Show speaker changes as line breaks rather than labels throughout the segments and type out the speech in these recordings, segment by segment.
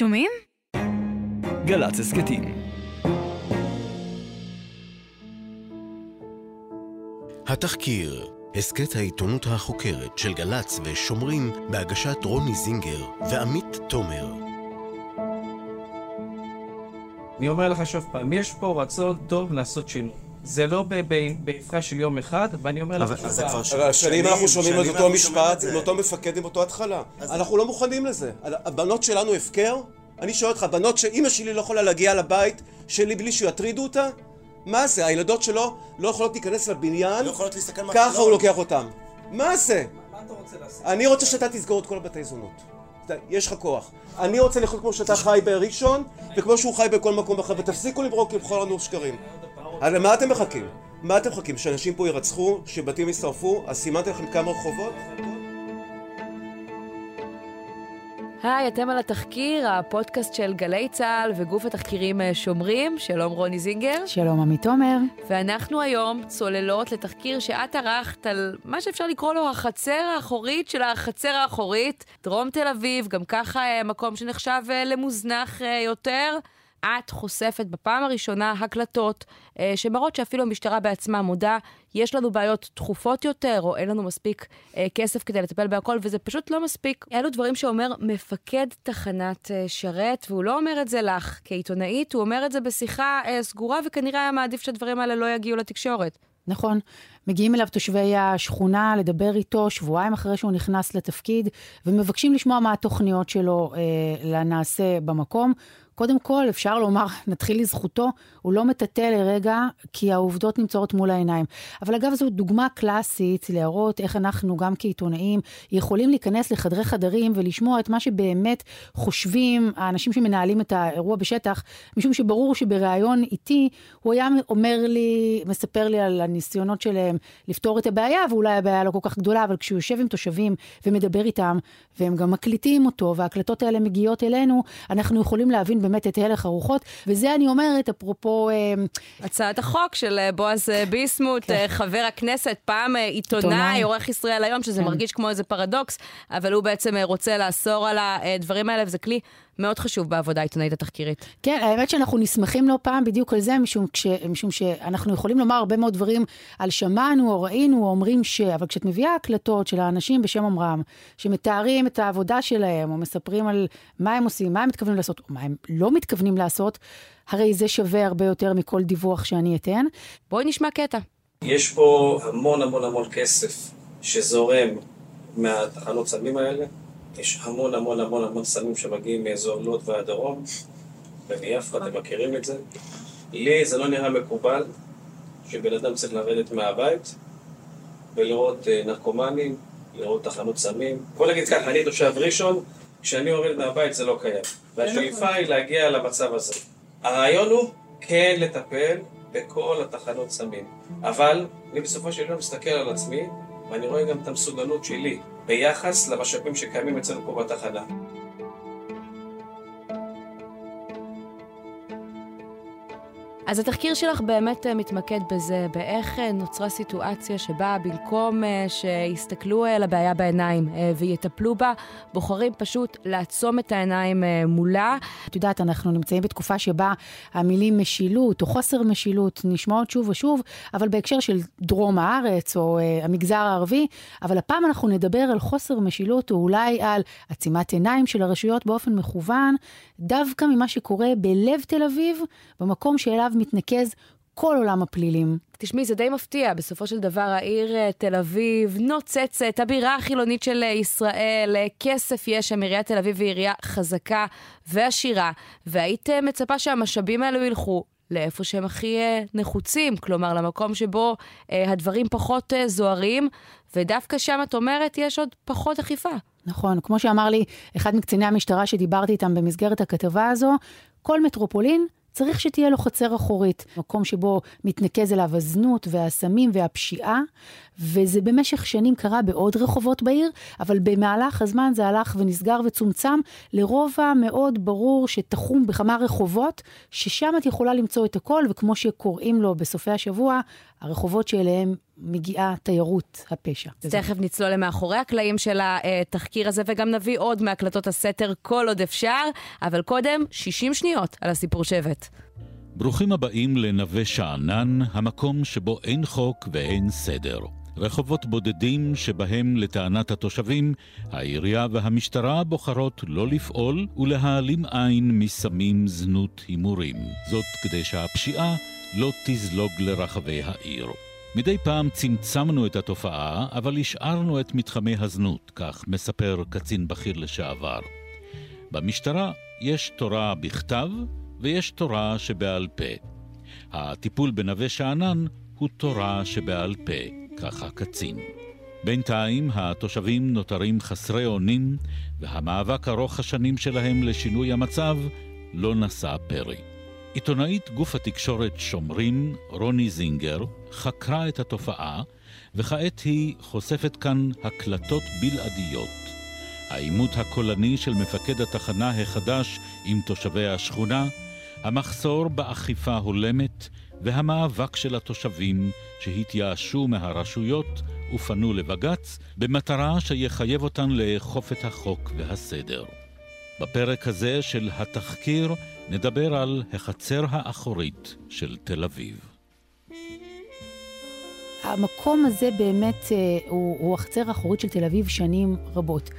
שומעים?
גל"צ הסכתים.
התחקיר, הסכת העיתונות החוקרת של גל"צ ושומרים בהגשת רוני זינגר ועמית תומר.
אני אומר לך שוב פעם, יש פה רצון טוב לעשות שינוי. זה לא באבחה של יום אחד, ואני אומר לך
שוב פעם. אבל שנים אנחנו שומעים את אותו משפט, עם אותו מפקד, עם אותו התחלה. אנחנו לא מוכנים לזה. הבנות שלנו הפקר? אני שואל אותך, בנות שאימא שלי לא יכולה להגיע לבית שלי בלי שיטרידו אותה? מה זה? הילדות שלו לא יכולות להיכנס לבניין?
לא יכולות להסתכל מה
ככה הוא לוקח אותם. מה זה? מה אתה רוצה לעשות? אני רוצה שאתה תסגור את כל הבתי זונות. יש לך כוח. אני רוצה לחיות כמו שאתה חי בראשון, וכמו שהוא חי בכל מקום אחר, ותפסיקו לברוק לבחור לנו שקרים. אז למה אתם מחכים? מה אתם מחכים? שאנשים פה ירצחו? שבתים יישרפו? אז סימנתי לכם כמה רחובות?
היי, אתם על התחקיר, הפודקאסט של גלי צה"ל וגוף התחקירים אה, שומרים. שלום רוני זינגר.
שלום עמית תומר.
ואנחנו היום צוללות לתחקיר שאת ערכת על מה שאפשר לקרוא לו החצר האחורית של החצר האחורית. דרום תל אביב, גם ככה אה, מקום שנחשב אה, למוזנח יותר. את חושפת בפעם הראשונה הקלטות אה, שמראות שאפילו המשטרה בעצמה מודה, יש לנו בעיות דחופות יותר, או אין לנו מספיק אה, כסף כדי לטפל בהכל, וזה פשוט לא מספיק. אלו דברים שאומר מפקד תחנת אה, שרת, והוא לא אומר את זה לך כעיתונאית, הוא אומר את זה בשיחה אה, סגורה, וכנראה היה מעדיף שהדברים האלה לא יגיעו לתקשורת.
נכון. מגיעים אליו תושבי השכונה לדבר איתו שבועיים אחרי שהוא נכנס לתפקיד, ומבקשים לשמוע מה התוכניות שלו אה, לנעשה במקום. קודם כל, אפשר לומר, נתחיל לזכותו, הוא לא מטאטא לרגע, כי העובדות נמצאות מול העיניים. אבל אגב, זו דוגמה קלאסית להראות איך אנחנו, גם כעיתונאים, יכולים להיכנס לחדרי חדרים ולשמוע את מה שבאמת חושבים האנשים שמנהלים את האירוע בשטח, משום שברור שבריאיון איתי, הוא היה אומר לי, מספר לי על הניסיונות שלהם לפתור את הבעיה, ואולי הבעיה לא כל כך גדולה, אבל כשהוא יושב עם תושבים ומדבר איתם, והם גם מקליטים אותו, וההקלטות האלה מגיעות אלינו, אנחנו יכולים להבין באמת את הלך הרוחות, וזה אני אומרת, אפרופו... אה,
הצעת החוק של אה, בועז אה, ביסמוט, כן. חבר הכנסת, פעם עיתונאי, עורך ישראל היום, שזה כן. מרגיש כמו איזה פרדוקס, אבל הוא בעצם רוצה לאסור על הדברים האלה, וזה כלי מאוד חשוב בעבודה העיתונאית התחקירית.
כן, האמת שאנחנו נסמכים לא פעם בדיוק על זה, משום, כש, משום שאנחנו יכולים לומר הרבה מאוד דברים על שמענו או ראינו או אומרים ש... אבל כשאת מביאה הקלטות של האנשים בשם אומרם, שמתארים את העבודה שלהם, או מספרים על מה הם עושים, מה הם מתכוונים לעשות, או מה הם לא מתכוונים לעשות, הרי זה שווה הרבה יותר מכל דיווח שאני אתן.
בואי נשמע קטע.
יש פה המון המון המון כסף שזורם מהתחנות סמים האלה. יש המון המון המון המון סמים שמגיעים מאזור לוד והדרום ומיפו, אתם מכירים את זה. לי זה לא נראה מקובל שבן אדם צריך לרדת מהבית ולראות אה, נרקומנים, לראות תחנות סמים. בוא נגיד ככה, אני תושב ראשון, כשאני יורד מהבית זה לא קיים. והשאיפה היא להגיע למצב הזה. הרעיון הוא כן לטפל בכל התחנות סמים. אבל אני בסופו של יום מסתכל על עצמי, ואני רואה גם את המסוגלות שלי ביחס למשאבים שקיימים אצלנו פה בתחנה.
אז התחקיר שלך באמת אה, מתמקד בזה, באיך אה, נוצרה סיטואציה שבה במקום אה, שיסתכלו על הבעיה בעיניים ויטפלו בה, בוחרים פשוט לעצום את העיניים מולה.
את יודעת, אנחנו נמצאים בתקופה שבה המילים משילות או חוסר משילות נשמעות שוב ושוב, אבל בהקשר של דרום הארץ או המגזר הערבי, אבל הפעם אנחנו נדבר על חוסר משילות או אולי על עצימת עיניים של הרשויות באופן מכוון, דווקא ממה שקורה בלב תל אביב, במקום שאליו מתנקז כל עולם הפלילים.
תשמעי, זה די מפתיע. בסופו של דבר, העיר אה, תל אביב נוצצת, הבירה החילונית של אה, ישראל, אה, כסף יש שם, עיריית תל אביב היא עירייה חזקה ועשירה, והיית מצפה שהמשאבים האלו ילכו לאיפה שהם הכי נחוצים, כלומר, למקום שבו הדברים פחות זוהרים, ודווקא שם, את אומרת, יש עוד פחות אכיפה.
נכון, כמו שאמר לי אחד מקציני המשטרה שדיברתי איתם במסגרת הכתבה הזו, כל מטרופולין צריך שתהיה לו חצר אחורית, מקום שבו מתנקז אליו הזנות והסמים והפשיעה, וזה במשך שנים קרה בעוד רחובות בעיר, אבל במהלך הזמן זה הלך ונסגר וצומצם לרובע מאוד ברור שתחום בכמה רחובות, ששם את יכולה למצוא את הכל, וכמו שקוראים לו בסופי השבוע, הרחובות שאליהם מגיעה תיירות הפשע.
תכף נצלול למאחורי הקלעים של התחקיר הזה, וגם נביא עוד מהקלטות הסתר כל עוד אפשר, אבל קודם, 60 שניות על הסיפור שבט.
ברוכים הבאים לנווה שאנן, המקום שבו אין חוק ואין סדר. רחובות בודדים שבהם, לטענת התושבים, העירייה והמשטרה בוחרות לא לפעול ולהעלים עין מסמים, זנות, הימורים. זאת כדי שהפשיעה לא תזלוג לרחבי העיר. מדי פעם צמצמנו את התופעה, אבל השארנו את מתחמי הזנות, כך מספר קצין בכיר לשעבר. במשטרה יש תורה בכתב ויש תורה שבעל פה. הטיפול בנווה שאנן הוא תורה שבעל פה, כך הקצין. בינתיים התושבים נותרים חסרי אונים, והמאבק ארוך השנים שלהם לשינוי המצב לא נשא פרי. עיתונאית גוף התקשורת שומרים, רוני זינגר, חקרה את התופעה, וכעת היא חושפת כאן הקלטות בלעדיות. העימות הקולני של מפקד התחנה החדש עם תושבי השכונה, המחסור באכיפה הולמת והמאבק של התושבים שהתייאשו מהרשויות ופנו לבג"ץ במטרה שיחייב אותן לאכוף את החוק והסדר. בפרק הזה של התחקיר נדבר על החצר האחורית של תל אביב.
המקום הזה באמת אה, הוא, הוא החצר האחורית של תל אביב שנים רבות.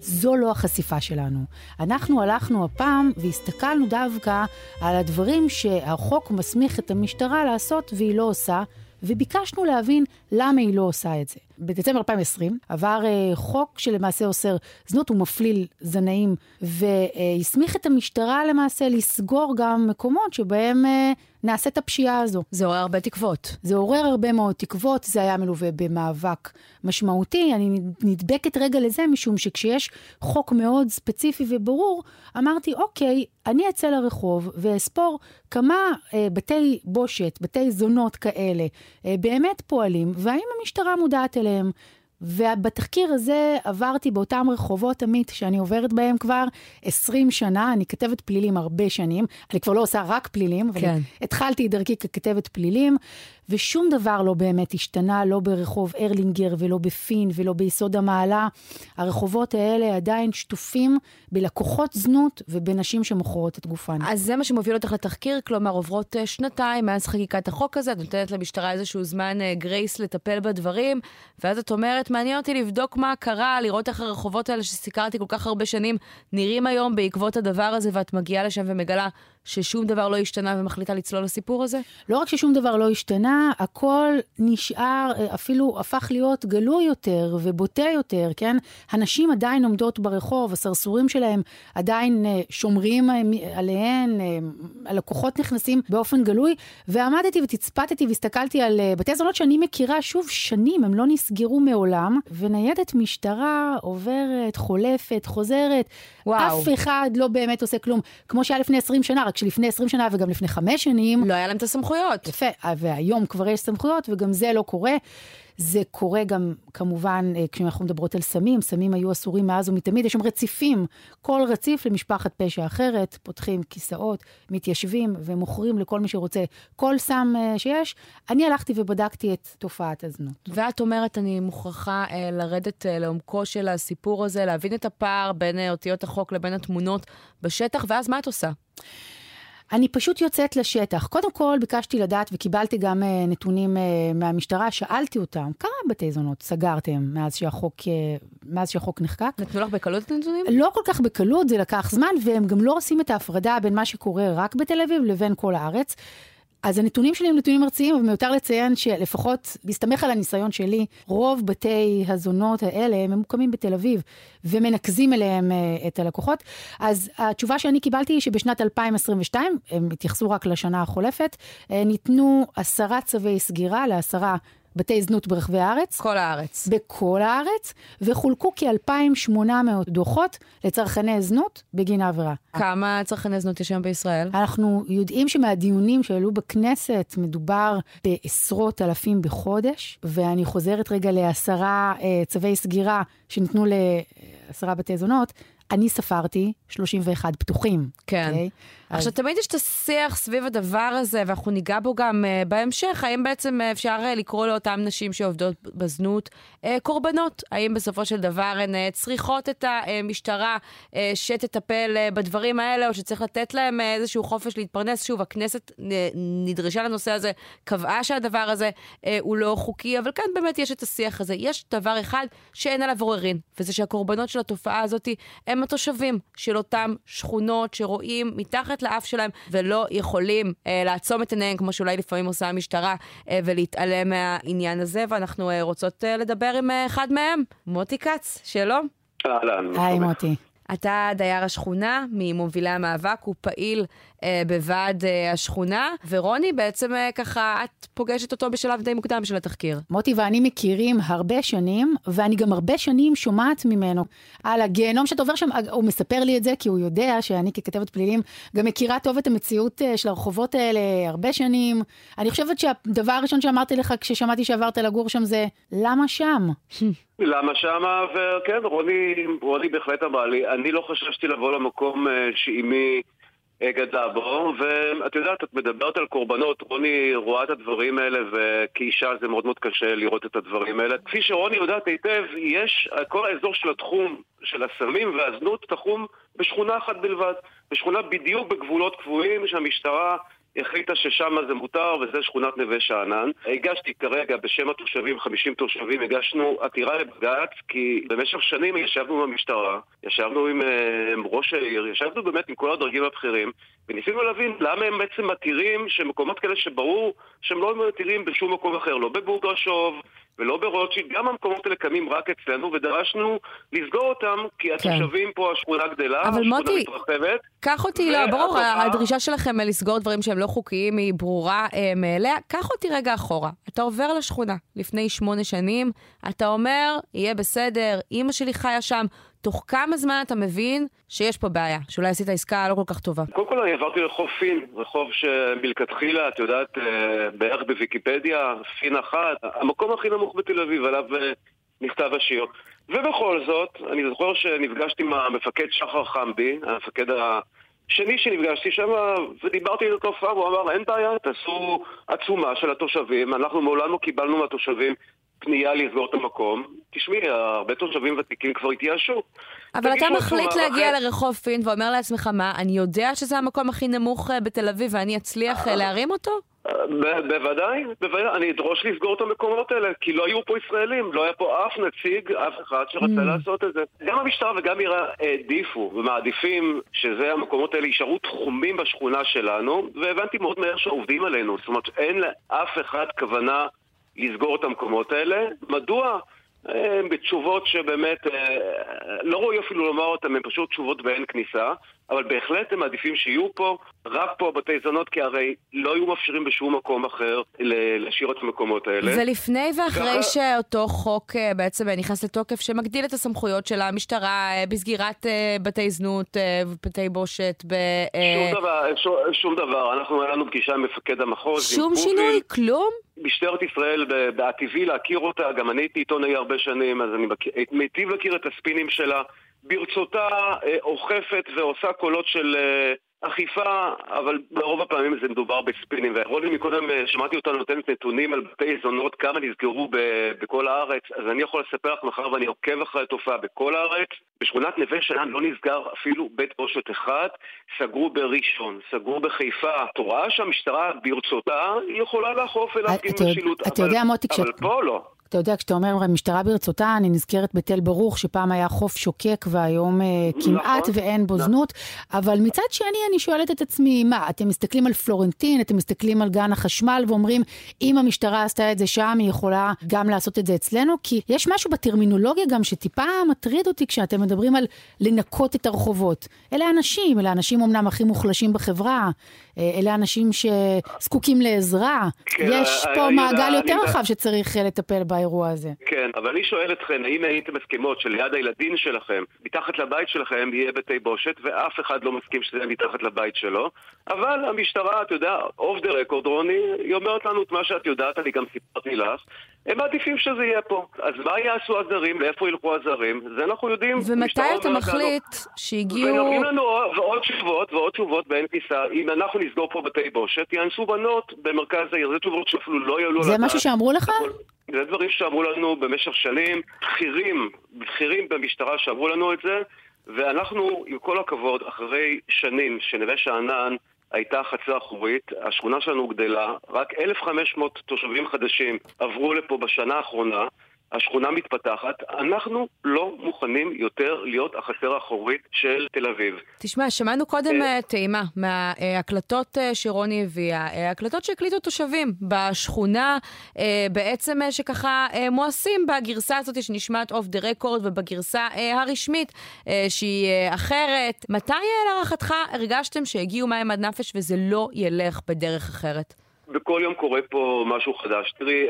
זו לא החשיפה שלנו. אנחנו הלכנו הפעם והסתכלנו דווקא על הדברים שהחוק מסמיך את המשטרה לעשות והיא לא עושה, וביקשנו להבין למה היא לא עושה את זה. בדצמבר 2020 עבר uh, חוק שלמעשה אוסר זנות ומפליל זנאים, והסמיך את המשטרה למעשה לסגור גם מקומות שבהם uh, נעשית הפשיעה הזו.
זה עורר הרבה תקוות.
זה עורר הרבה מאוד תקוות, זה היה מלווה במאבק משמעותי. אני נדבקת רגע לזה, משום שכשיש חוק מאוד ספציפי וברור, אמרתי, אוקיי, אני אצא לרחוב ואספור כמה אה, בתי בושת, בתי זונות כאלה, אה, באמת פועלים, והאם המשטרה מודעת אליהם. ובתחקיר הזה עברתי באותם רחובות, עמית, שאני עוברת בהם כבר 20 שנה, אני כתבת פלילים הרבה שנים, אני כבר לא עושה רק פלילים, אבל כן. התחלתי את דרכי ככתבת פלילים, ושום דבר לא באמת השתנה, לא ברחוב ארלינגר ולא בפין ולא ביסוד המעלה. הרחובות האלה עדיין שטופים בלקוחות זנות ובנשים שמוכרות את גופן.
אז זה מה שמוביל אותך לתחקיר, כלומר עוברות אה, שנתיים מאז חקיקת החוק הזה, את נותנת למשטרה איזשהו זמן גרייס אה, לטפל בדברים, ואז את אומרת, מעניין אותי לבדוק מה קרה, לראות איך הרחובות האלה שסיקרתי כל כך הרבה שנים נראים היום בעקבות הדבר הזה, ואת מגיעה לשם ומגלה ששום דבר לא השתנה ומחליטה לצלול לסיפור הזה?
לא רק ששום דבר לא השתנה, הכל נשאר, אה, אפילו הפך להיות גלוי יותר ובוטה יותר, כן? הנשים עדיין עומדות ברחוב, הסרסורים שלהם עדיין אה, שומרים אה, עליהן, הלקוחות נכנסים באופן גלוי, ועמדתי ותצפתתי והסתכלתי על בתי זונות שאני מכירה, שוב, שנים, הם לא נסגרו מעולם, וניידת משטרה עוברת, חולפת, חוזרת, וואו. אף אחד לא באמת עושה כלום. כמו שהיה לפני 20 שנה, רק שלפני 20 שנה וגם לפני 5 שנים...
לא היה להם את הסמכויות.
יפה, והיום כבר יש סמכויות, וגם זה לא קורה. זה קורה גם, כמובן, אה, כשאנחנו מדברות על סמים, סמים היו אסורים מאז ומתמיד, יש שם רציפים. כל רציף למשפחת פשע אחרת, פותחים כיסאות, מתיישבים ומוכרים לכל מי שרוצה כל סם uh, שיש. אני הלכתי ובדקתי את תופעת הזנות.
ואת אומרת, אני מוכרחה לרדת לעומקו של הסיפור הזה, להבין את הפער בין אותיות החוק לבין התמונות בשטח, ואז מה את עושה?
אני פשוט יוצאת לשטח. קודם כל, ביקשתי לדעת, וקיבלתי גם uh, נתונים uh, מהמשטרה, שאלתי אותם, כמה בתי זונות סגרתם מאז שהחוק, uh, מאז שהחוק נחקק?
נתנו לך בקלות את הנתונים?
לא כל כך בקלות, זה לקח זמן, והם גם לא עושים את ההפרדה בין מה שקורה רק בתל אביב לבין כל הארץ. אז הנתונים שלי הם נתונים ארציים, אבל מיותר לציין שלפחות, בהסתמך על הניסיון שלי, רוב בתי הזונות האלה ממוקמים בתל אביב, ומנקזים אליהם uh, את הלקוחות. אז התשובה שאני קיבלתי היא שבשנת 2022, הם התייחסו רק לשנה החולפת, uh, ניתנו עשרה צווי סגירה לעשרה בתי זנות ברחבי הארץ.
כל הארץ.
בכל הארץ, וחולקו כ-2,800 דוחות לצרכני זנות בגין העבירה.
כמה צרכני זנות יש היום בישראל?
אנחנו יודעים שמהדיונים שעלו בכנסת מדובר בעשרות אלפים בחודש, ואני חוזרת רגע לעשרה אה, צווי סגירה שניתנו לעשרה בתי זונות. אני ספרתי 31 פתוחים.
כן. Okay?
אוקיי?
עכשיו, תמיד יש את השיח סביב הדבר הזה, ואנחנו ניגע בו גם uh, בהמשך, האם בעצם uh, אפשר uh, לקרוא לאותן נשים שעובדות בזנות uh, קורבנות? האם בסופו של דבר הן uh, צריכות את המשטרה uh, שתטפל uh, בדברים האלה, או שצריך לתת להם uh, איזשהו חופש להתפרנס? שוב, הכנסת uh, נדרשה לנושא הזה, קבעה שהדבר הזה uh, הוא לא חוקי, אבל כאן באמת יש את השיח הזה. יש דבר אחד שאין עליו עוררין, וזה שהקורבנות של התופעה הזאת הם התושבים של אותן שכונות שרואים מתחת לאף שלהם ולא יכולים אה, לעצום את עיניהם, כמו שאולי לפעמים עושה המשטרה, אה, ולהתעלם מהעניין הזה. ואנחנו אה, רוצות אה, לדבר עם אה, אחד מהם, מוטי כץ, שלום.
אהלן.
היי מוטי.
אתה דייר השכונה, ממובילי המאבק, הוא פעיל אה, בוועד אה, השכונה, ורוני בעצם אה, ככה, את פוגשת אותו בשלב די מוקדם של התחקיר.
מוטי ואני מכירים הרבה שנים, ואני גם הרבה שנים שומעת ממנו על הגיהנום שאתה עובר שם, הוא מספר לי את זה כי הוא יודע שאני ככתבת פלילים גם מכירה טוב את המציאות אה, של הרחובות האלה הרבה שנים. אני חושבת שהדבר הראשון שאמרתי לך כששמעתי שעברת לגור שם זה, למה שם?
למה שמה, וכן, רוני, רוני בהחלט אמר לי, אני לא חששתי לבוא למקום אה, שאימי אה, גדלה בו, ואת יודעת, את מדברת על קורבנות, רוני רואה את הדברים האלה, וכאישה זה מאוד מאוד קשה לראות את הדברים האלה. כפי שרוני יודעת היטב, יש, כל האזור של התחום של הסמים והזנות תחום בשכונה אחת בלבד, בשכונה בדיוק בגבולות קבועים שהמשטרה החליטה ששם זה מותר, וזה שכונת נווה שאנן. הגשתי כרגע, בשם התושבים, 50 תושבים, הגשנו עתירה לבג"ץ, כי במשך שנים ישבנו עם המשטרה, ישבנו עם, עם ראש העיר, ישבנו באמת עם כל הדרגים הבכירים, וניסינו להבין למה הם בעצם מתירים שמקומות כאלה שברור שהם לא מתירים בשום מקום אחר, לא בבוגרשוב, ולא ברוטשילד, גם המקומות האלה קמים רק אצלנו, ודרשנו לסגור אותם, כי כן. התושבים פה, השכונה גדלה,
השכונה מוטי, מתרחבת. קח אותי, לא, ברור, התופעה... הדרישה שלכם לסגור דברים שהם לא חוקיים היא ברורה אה, מאליה. קח אותי רגע אחורה. אתה עובר לשכונה לפני שמונה שנים, אתה אומר, יהיה בסדר, אימא שלי חיה שם. תוך כמה זמן אתה מבין שיש פה בעיה, שאולי עשית עסקה לא כל כך טובה?
קודם כל אני עברתי רחוב פין, רחוב שמלכתחילה, את יודעת, אה, בערך בוויקיפדיה, פין אחת, המקום הכי נמוך בתל אביב, עליו אה, נכתב השיר. ובכל זאת, אני זוכר שנפגשתי עם המפקד שחר חמבי, המפקד השני שנפגשתי שם, ודיברתי על התופעה, והוא אמר, אין בעיה, תעשו עצומה של התושבים, אנחנו מעולם לא קיבלנו מהתושבים פנייה לסגור את המקום. תשמעי, הרבה תושבים ותיקים כבר התייאשו.
אבל אתה מחליט להגיע אחרי... לרחוב פין ואומר לעצמך, מה, אני יודע שזה המקום הכי נמוך אה, בתל אביב ואני אצליח אה, להרים אותו?
בוודאי, בוודאי, אני אדרוש לסגור את המקומות האלה, כי לא היו פה ישראלים, לא היה פה אף נציג, אף אחד שרצה mm. לעשות את זה. גם המשטרה וגם עירה העדיפו ומעדיפים שזה המקומות האלה יישארו תחומים בשכונה שלנו, והבנתי מאוד מהר שעובדים עלינו, זאת אומרת אין לאף אחד כוונה לסגור את המקומות האלה. מדוע? אה, בתשובות שבאמת אה, לא ראוי אפילו לומר אותן, הן פשוט תשובות ואין כניסה, אבל בהחלט הם מעדיפים שיהיו פה, רק פה בתי זונות, כי הרי לא היו מאפשרים בשום מקום אחר להשאיר את המקומות האלה.
ולפני ואחרי. שאותו חוק אה, בעצם נכנס לתוקף, שמגדיל את הסמכויות של המשטרה בסגירת בתי זנות ובתי בושת, ב...
שום דבר, שום, שום דבר. אנחנו, היה לנו פגישה עם מפקד המחוז.
שום שינוי? כלום?
משטרת ישראל, בעתיבי להכיר אותה, גם אני הייתי עיתונאי הרבה שנים, אז אני מיטיב להכיר את הספינים שלה. ברצותה אה, אוכפת ועושה קולות של אה, אכיפה, אבל ברוב הפעמים זה מדובר בספינים. ורוני מקודם, אה, שמעתי אותה נותנת נתונים על בתי זונות, כמה נסגרו ב- בכל הארץ, אז אני יכול לספר לך מחר ואני עוקב אחרי התופעה בכל הארץ. בשכונת נווה שאנן לא נסגר אפילו בית בושת אחד, סגרו בראשון, סגרו בחיפה. את רואה שהמשטרה ברצותה יכולה לאכוף ולהפגין משילות, אבל, אבל פה לא.
אתה יודע, כשאתה אומר המשטרה ברצותה, אני נזכרת בתל ברוך, שפעם היה חוף שוקק והיום uh, כמעט נכון, ואין בו נכון. זנות, אבל מצד שני אני שואלת את עצמי, מה, אתם מסתכלים על פלורנטין, אתם מסתכלים על גן החשמל ואומרים, אם המשטרה עשתה את זה שם, היא יכולה גם לעשות את זה אצלנו? כי יש משהו בטרמינולוגיה גם שטיפה מטריד אותי כשאתם מדברים על לנקות את הרחובות. אלה אנשים, אלה אנשים אמנם הכי מוחלשים בחברה, אה, אלה אנשים שזקוקים לעזרה. כן, יש פה מעגל יותר רחב שצריך לטפל בה. באירוע הזה.
כן, אבל אני שואל אתכם, האם הייתם מסכימות שליד הילדים שלכם, מתחת לבית שלכם יהיה בתי בושת, ואף אחד לא מסכים שזה מתחת לבית שלו, אבל המשטרה, אתה יודע, אוף דה רקורד, רוני, היא אומרת לנו את מה שאת יודעת, אני גם סיפרתי לך, הם מעדיפים שזה יהיה פה. אז מה יעשו הזרים, לאיפה ילכו הזרים? זה אנחנו יודעים.
ומתי אתה מחליט שהגיעו...
ונותנים לנו עוד תשובות ועוד תשובות באין כניסה. אם אנחנו נסגור פה בתי בושת, יאנסו בנות במרכז העיר. זה תשובות שאפילו לא יעלו
זה משהו שאמרו לך?
זה דברים שאמרו לנו במשך שנים, בכירים, בכירים במשטרה שאמרו לנו את זה, ואנחנו, עם כל הכבוד, אחרי שנים שנווה שאנן הייתה חצר אחורית, השכונה שלנו גדלה, רק 1,500 תושבים חדשים עברו לפה בשנה האחרונה, השכונה מתפתחת, אנחנו לא מוכנים יותר להיות החצר האחורית של תל אביב.
תשמע, שמענו קודם אה, טעימה מההקלטות אה, שרוני הביאה, אה, הקלטות שהקליטו תושבים בשכונה, בעצם שככה מואסים בגרסה הזאת שנשמעת אוף דה רקורד ובגרסה הרשמית שהיא אחרת. מתי להערכתך הרגשתם שהגיעו מים עד נפש וזה לא ילך בדרך אחרת?
בכל יום קורה פה משהו חדש. תראי,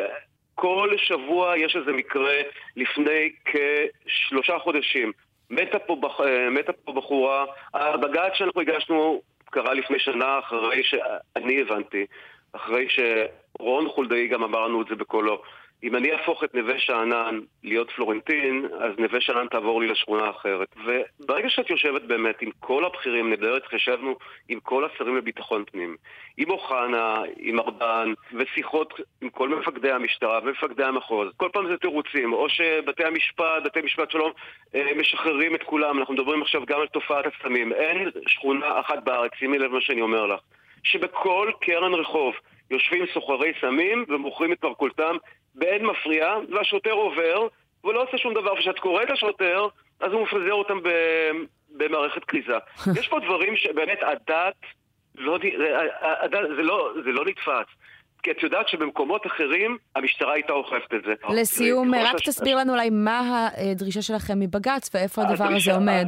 כל שבוע יש איזה מקרה לפני כשלושה חודשים. מתה פה, בח... מתה פה בחורה, הבג"ץ שאנחנו הגשנו קרה לפני שנה אחרי שאני הבנתי, אחרי שרון חולדאי גם אמר לנו את זה בקולו. אם אני אהפוך את נווה שאנן להיות פלורנטין, אז נווה שאנן תעבור לי לשכונה אחרת. וברגע שאת יושבת באמת עם כל הבכירים, נדרת, חשבנו עם כל השרים לביטחון פנים, עם אוחנה, עם ארדן, ושיחות עם כל מפקדי המשטרה ומפקדי המחוז. כל פעם זה תירוצים, או שבתי המשפט, בתי משפט שלום, אה, משחררים את כולם. אנחנו מדברים עכשיו גם על תופעת הסמים. אין שכונה אחת בארץ, שימי לב מה שאני אומר לך, שבכל קרן רחוב יושבים סוחרי סמים ומוכרים את מרכולתם באין מפריע, והשוטר עובר, והוא לא עושה שום דבר. וכשאת קוראת לשוטר, אז הוא מפזר אותם במערכת כריזה. יש פה דברים שבאמת הדת, לא, הדת זה, לא, זה לא נתפס. כי את יודעת שבמקומות אחרים המשטרה הייתה אוכפת את זה.
לסיום, רק תסביר לנו אולי מה הדרישה שלכם מבג"ץ ואיפה הדבר הזה עומד.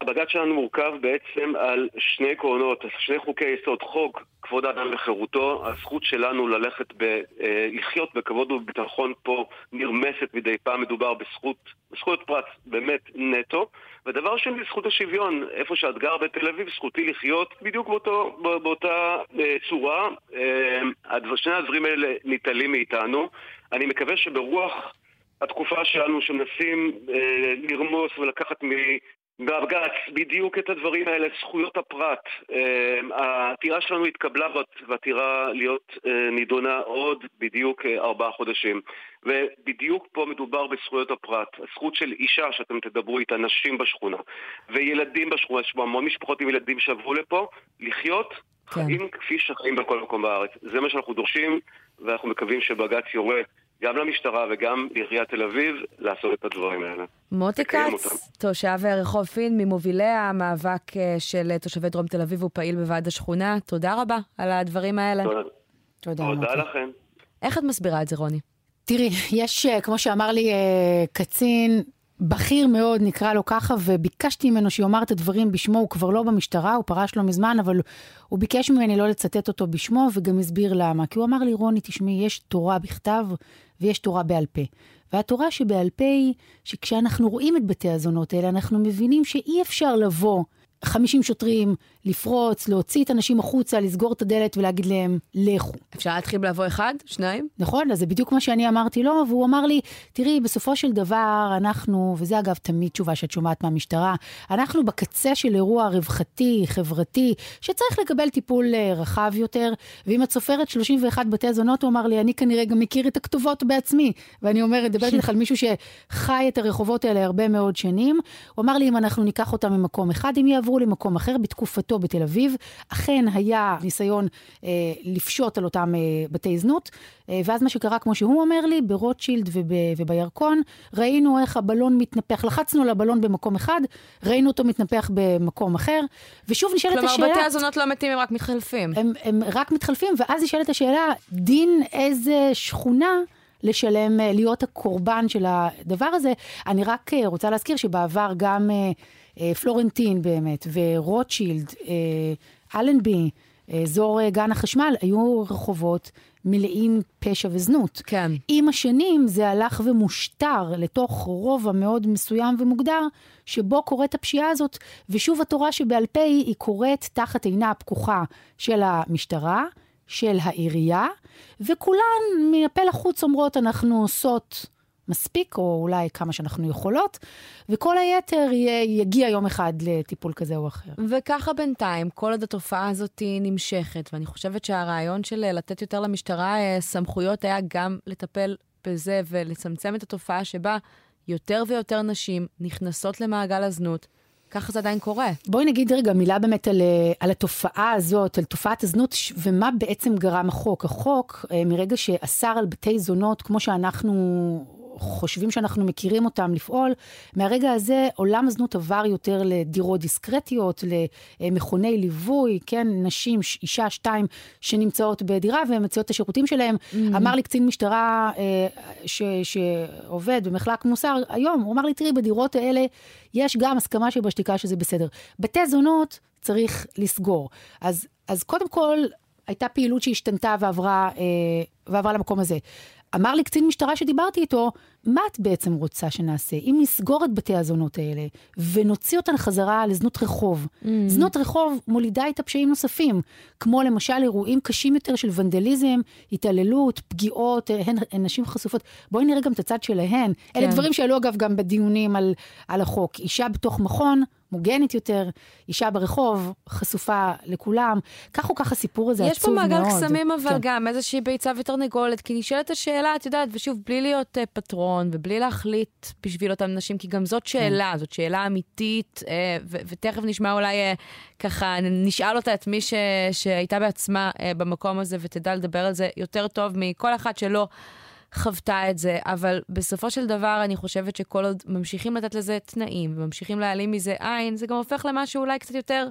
הבג"ץ שלנו מורכב בעצם על שני עקרונות, שני חוקי יסוד. חוק כבוד האדם וחירותו, הזכות שלנו ללכת, ב, אה, לחיות בכבוד ובביטחון פה נרמסת מדי פעם, מדובר בזכות, בזכויות פרט באמת נטו. ודבר שני, זכות השוויון, איפה שאת גר בתל אביב, זכותי לחיות בדיוק באותו, באותה אה, צורה. אה, שני הדברים האלה ניטלים מאיתנו. אני מקווה שברוח התקופה שלנו שמנסים אה, לרמוס ולקחת מ... בבג"ץ בדיוק את הדברים האלה, זכויות הפרט. אמ, העתירה שלנו התקבלה והעתירה להיות אה, נידונה עוד בדיוק אה, ארבעה חודשים. ובדיוק פה מדובר בזכויות הפרט. הזכות של אישה שאתם תדברו איתה, נשים בשכונה, וילדים בשכונה, יש פה המון משפחות עם ילדים שעברו לפה, לחיות כן. חיים כפי שחיים בכל מקום בארץ. זה מה שאנחנו דורשים, ואנחנו מקווים שבג"ץ יורה גם למשטרה וגם לעיריית תל אביב לעשות את הדברים האלה.
מוטי כץ, תושב רחוב פין, ממובילי המאבק אה, של תושבי דרום תל אביב ופעיל בוועד השכונה, תודה רבה על הדברים האלה.
תודה. תודה, תודה לכם.
איך את מסבירה את זה, רוני?
תראי, יש, אה, כמו שאמר לי אה, קצין, בכיר מאוד, נקרא לו ככה, וביקשתי ממנו שיאמר את הדברים בשמו, הוא כבר לא במשטרה, הוא פרש לא מזמן, אבל הוא ביקש ממני לא לצטט אותו בשמו, וגם הסביר למה. כי הוא אמר לי, רוני, תשמעי, יש תורה בכתב ויש תורה בעל פה. והתורה שבעל פה היא שכשאנחנו רואים את בתי הזונות האלה, אנחנו מבינים שאי אפשר לבוא 50 שוטרים, לפרוץ, להוציא את האנשים החוצה, לסגור את הדלת ולהגיד להם, לכו.
אפשר להתחיל לבוא אחד? שניים?
נכון, אז זה בדיוק מה שאני אמרתי לו, והוא אמר לי, תראי, בסופו של דבר, אנחנו, וזה אגב תמיד תשובה שאת שומעת מהמשטרה, אנחנו בקצה של אירוע רווחתי, חברתי, שצריך לקבל טיפול אה, רחב יותר, ואם את סופרת 31 בתי זונות, הוא אמר לי, אני כנראה גם מכיר את הכתובות בעצמי. ואני אומרת, מדברת איתך על מישהו שחי את הרחובות האלה הרבה מאוד שנים. הוא אמר לי, אם אנחנו ניקח אותם ממקום אחד, הם יעברו למקום אחר. בתקופתו בתל אביב, אכן היה ניסיון אה, לפשוט על אותם אה, בתי זנות, אה, ואז מה שקרה, כמו שהוא אומר לי, ברוטשילד וב, ובירקון, ראינו איך הבלון מתנפח, לחצנו על הבלון במקום אחד, ראינו אותו מתנפח במקום אחר, ושוב נשאלת
כלומר,
השאלה...
כלומר, בתי הזונות לא מתים, הם רק מתחלפים.
הם, הם רק מתחלפים, ואז נשאלת השאלה, דין איזה שכונה... לשלם, אה, להיות הקורבן של הדבר הזה. אני רק אה, רוצה להזכיר שבעבר גם אה, פלורנטין באמת, ורוטשילד, אלנבי, אזור אה, גן החשמל, היו רחובות מלאים פשע וזנות.
כן.
עם השנים זה הלך ומושטר לתוך רובע מאוד מסוים ומוגדר, שבו קורית הפשיעה הזאת, ושוב התורה שבעל פה היא קורית תחת עינה הפקוחה של המשטרה, של העירייה, וכולן מהפה לחוץ אומרות, אנחנו עושות מספיק, או אולי כמה שאנחנו יכולות, וכל היתר יגיע יום אחד לטיפול כזה או אחר.
וככה בינתיים, כל עוד התופעה הזאת נמשכת, ואני חושבת שהרעיון של לתת יותר למשטרה אה, סמכויות היה גם לטפל בזה ולצמצם את התופעה שבה יותר ויותר נשים נכנסות למעגל הזנות. ככה זה עדיין קורה.
בואי נגיד רגע מילה באמת על, אה, על התופעה הזאת, על תופעת הזנות, ומה בעצם גרם החוק. החוק, אה, מרגע שאסר על בתי זונות, כמו שאנחנו חושבים שאנחנו מכירים אותם לפעול, מהרגע הזה עולם הזנות עבר יותר לדירות דיסקרטיות, למכוני ליווי, כן, נשים, אישה, שתיים, שנמצאות בדירה והן מציעות את השירותים שלהם. Mm-hmm. אמר לי קצין משטרה אה, ש, שעובד במחלק מוסר היום, הוא אמר לי, תראי, בדירות האלה יש גם הסכמה שבשתיקה שזה בסדר. בתי זונות צריך לסגור. אז, אז קודם כל, הייתה פעילות שהשתנתה ועברה, אה, ועברה למקום הזה. אמר לי קצין משטרה שדיברתי איתו, מה את בעצם רוצה שנעשה? אם נסגור את בתי הזונות האלה ונוציא אותן חזרה לזנות רחוב, mm. זנות רחוב מולידה איתה פשעים נוספים, כמו למשל אירועים קשים יותר של ונדליזם, התעללות, פגיעות, הן, הן נשים חשופות. בואי נראה גם את הצד שלהן. כן. אלה דברים שעלו אגב גם בדיונים על, על החוק. אישה בתוך מכון, מוגנת יותר, אישה ברחוב, חשופה לכולם. כך או כך הסיפור הזה עצוב מאוד.
יש פה מעגל קסמים אבל כן. גם, איזושהי ביצה ותרנגולת, כי נשאלת השאלה, את יודעת, ושוב, בלי להיות uh, פטרון ובלי להחליט בשביל אותן נשים, כי גם זאת שאלה, כן. זאת שאלה אמיתית, uh, ו- ותכף נשמע אולי uh, ככה, נשאל אותה את מי ש- שהייתה בעצמה uh, במקום הזה ותדע לדבר על זה יותר טוב מכל אחת שלא. חוותה את זה, אבל בסופו של דבר אני חושבת שכל עוד ממשיכים לתת לזה תנאים וממשיכים להעלים מזה עין, זה גם הופך למשהו אולי קצת יותר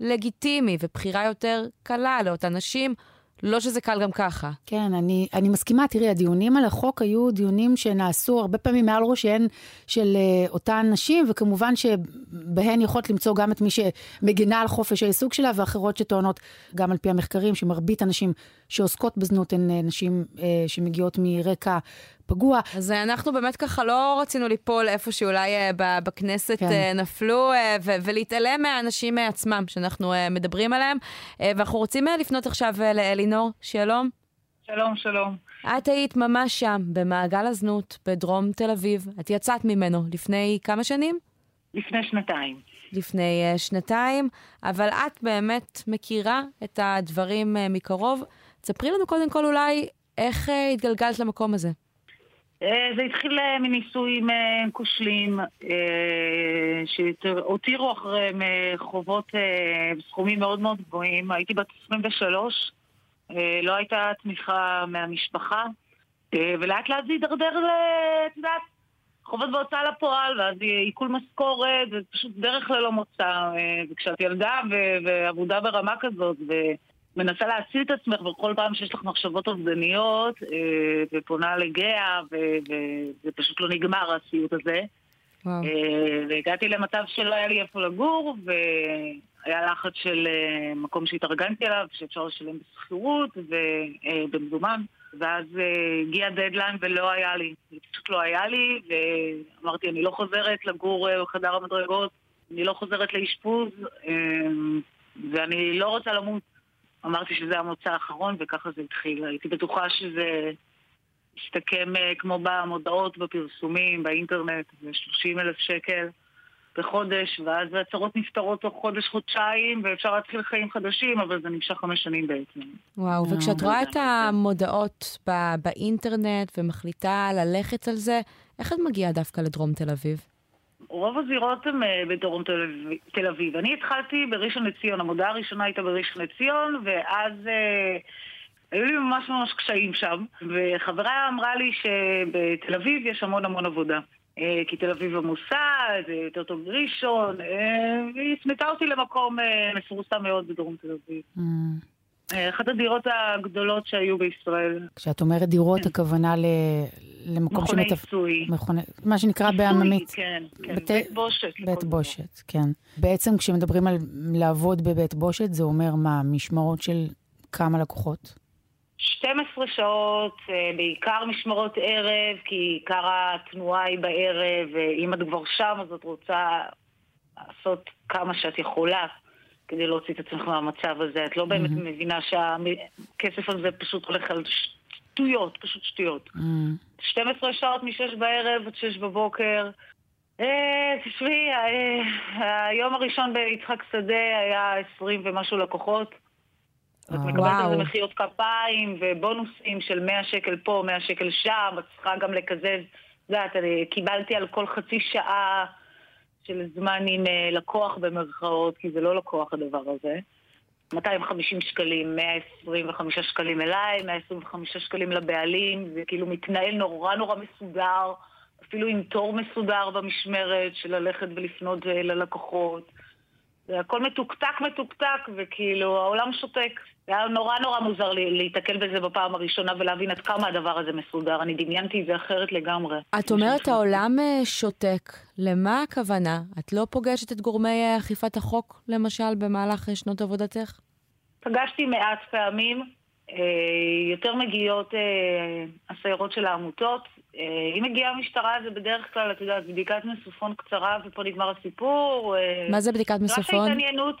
לגיטימי ובחירה יותר קלה לאותן נשים. לא שזה קל גם ככה.
כן, אני, אני מסכימה. תראי, הדיונים על החוק היו דיונים שנעשו הרבה פעמים מעל ראשיהן של uh, אותן נשים, וכמובן שבהן יכולת למצוא גם את מי שמגינה על חופש העיסוק שלה, ואחרות שטוענות, גם על פי המחקרים, שמרבית הנשים שעוסקות בזנות הן uh, נשים uh, שמגיעות מרקע פגוע.
אז אנחנו באמת ככה לא רצינו ליפול איפה שאולי uh, בכנסת כן. uh, נפלו, ולהתעלם מהאנשים עצמם שאנחנו מדברים עליהם. ואנחנו רוצים לפנות עכשיו לאלינור, שלום.
שלום, שלום.
את היית ממש שם, במעגל הזנות, בדרום תל אביב. את יצאת ממנו לפני כמה שנים?
לפני שנתיים.
לפני uh, שנתיים, אבל את באמת מכירה את הדברים uh, מקרוב. ספרי לנו קודם כל אולי איך uh, התגלגלת למקום הזה.
אה, זה התחיל אה, מניסויים אה, כושלים שהותירו אחריהם חובות בסכומים מאוד מאוד גבוהים. הייתי בת 23, לא הייתה תמיכה מהמשפחה, ולאט לאט זה הידרדר, את יודעת, חובות בהוצאה לפועל, ואז עיכול משכורת, זה פשוט דרך ללא מוצא. וכשאת ילדה ועבודה ברמה כזאת, מנסה להציל את עצמך, וכל פעם שיש לך מחשבות אובדניות, אה, ופונה לגאה, וזה פשוט לא נגמר הסיוט הזה. וואו. אה, והגעתי למצב שלא היה לי איפה לגור, והיה לחץ של אה, מקום שהתארגנתי עליו, שאפשר לשלם בשכירות ובמזומן. ואז הגיע דדליין ולא היה לי. זה פשוט לא היה לי, ואמרתי, אני לא חוזרת לגור בחדר המדרגות, אני לא חוזרת לאשפוז, ואני לא רוצה למות. אמרתי שזה המוצא האחרון וככה זה התחיל. הייתי בטוחה שזה יסתכם אה, כמו במודעות, בפרסומים, באינטרנט, ב-30 אלף שקל בחודש, ואז הצהרות נפתרות תוך חודש-חודשיים, ואפשר להתחיל חיים חדשים, אבל זה נמשך חמש שנים בעצם.
וואו, וכשאת רואה את המודעות באינטרנט ומחליטה ללכת על זה, איך את מגיעה דווקא לדרום תל אביב?
רוב הזירות הן אה, בדרום תל אביב. אני התחלתי בראשון לציון, המודעה הראשונה הייתה בראשון לציון, ואז אה, היו לי ממש ממש קשיים שם. וחברה אמרה לי שבתל אביב יש המון המון עבודה. אה, כי תל אביב עמוסה, זה יותר טוב בראשון, והיא הפנתה אותי למקום מפורסם מאוד בדרום תל אביב. אה, אחת הדירות הגדולות שהיו בישראל.
כשאת אומרת דירות, הכוונה ל... למקום
מכוני
שמטפ...
עיסוי.
מכוני... מה שנקרא בעממית.
כן, כן.
בית-
בית בושת.
בית
דבר.
בושת, כן. בעצם כשמדברים על לעבוד בבית בושת, זה אומר מה? משמרות של כמה לקוחות?
12 שעות, אה, בעיקר משמרות ערב, כי עיקר התנועה היא בערב, ואם את כבר שם אז את רוצה לעשות כמה שאת יכולה כדי להוציא את עצמך מהמצב הזה. את לא באמת מבינה שהכסף הזה פשוט הולך על שטויות, פשוט שטויות.
Mm,
12 שעות מ-6 בערב עד 6 בבוקר. אה, תשמעי, אה, היום הראשון ביצחק שדה היה 20 ומשהו לקוחות. את
אה,
מקבלת על זה. מחיאות כפיים ובונוסים של 100 שקל פה, 100 שקל שם, את צריכה גם לקזז. את יודעת, אני קיבלתי על כל חצי שעה של זמן עם אה, לקוח במרכאות, כי זה לא לקוח הדבר הזה. 250 שקלים, 125 שקלים אליי, 125 שקלים לבעלים, זה כאילו מתנהל נורא נורא מסודר, אפילו עם תור מסודר במשמרת של ללכת ולפנות אה, ללקוחות. זה הכל מתוקתק מתוקתק, וכאילו העולם שותק. היה נורא נורא מוזר לי להיתקל בזה בפעם הראשונה ולהבין עד כמה הדבר הזה מסודר. אני דמיינתי את זה אחרת לגמרי.
את אומרת העולם אה, שותק, למה הכוונה? את לא פוגשת את גורמי אה, אכיפת החוק, למשל, במהלך אה, שנות עבודתך?
פגשתי מעט פעמים, יותר מגיעות הסיירות של העמותות. אם מגיעה המשטרה זה בדרך כלל, את יודעת, בדיקת מסופון קצרה ופה נגמר הסיפור.
מה זה בדיקת
רק
מסופון?
ההתעניינות.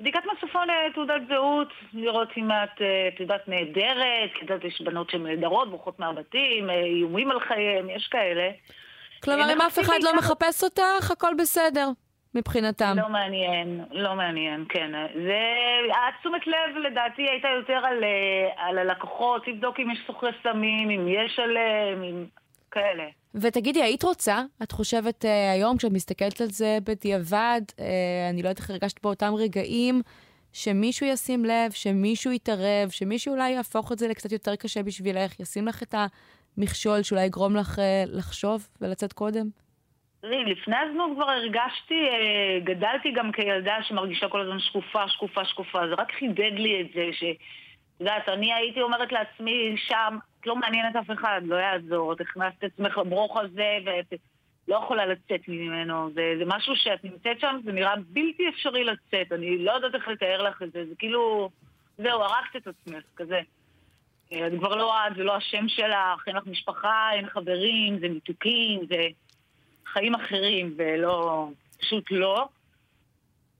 בדיקת מסופון, אה, תעודת זהות, לראות אם את, אה, את יודעת, נהדרת, כי את יודעת, יש בנות שהן נהדרות, בורחות מהבתים, אה, איומים על חייהם, יש כאלה.
כלומר,
אה,
אם אף אחד לא מחפש אותך, הכל בסדר, מבחינתם.
לא מעניין, לא מעניין, כן. זה, התשומת לב לדעתי הייתה יותר על, על הלקוחות, לבדוק אם יש סוחרי סמים, אם יש עליהם, אם כאלה.
ותגידי, היית רוצה, את חושבת אה, היום, כשאת מסתכלת על זה בדיעבד, אה, אני לא יודעת איך הרגשת באותם רגעים, שמישהו ישים לב, שמישהו יתערב, שמישהו אולי יהפוך את זה לקצת יותר קשה בשבילך, ישים לך את המכשול שאולי יגרום לך אה, לחשוב ולצאת קודם?
תראי, לפני הזנות כבר הרגשתי, אה, גדלתי גם כילדה שמרגישה כל הזמן שקופה, שקופה, שקופה. זה רק חידד לי את זה, ש... את יודעת, אני הייתי אומרת לעצמי שם, את לא מעניינת אף אחד, לא יעזור, את הכנסת את עצמך לברוך הזה, ואת לא יכולה לצאת ממנו. זה, זה משהו שאת נמצאת שם, זה נראה בלתי אפשרי לצאת. אני לא יודעת איך לתאר לך את זה, זה כאילו, זהו, הרגת את עצמך, כזה. אה, את כבר לא את, זה לא השם שלך, אין לך משפחה, אין חברים, זה ניתוקים, זה חיים אחרים, ולא, פשוט לא.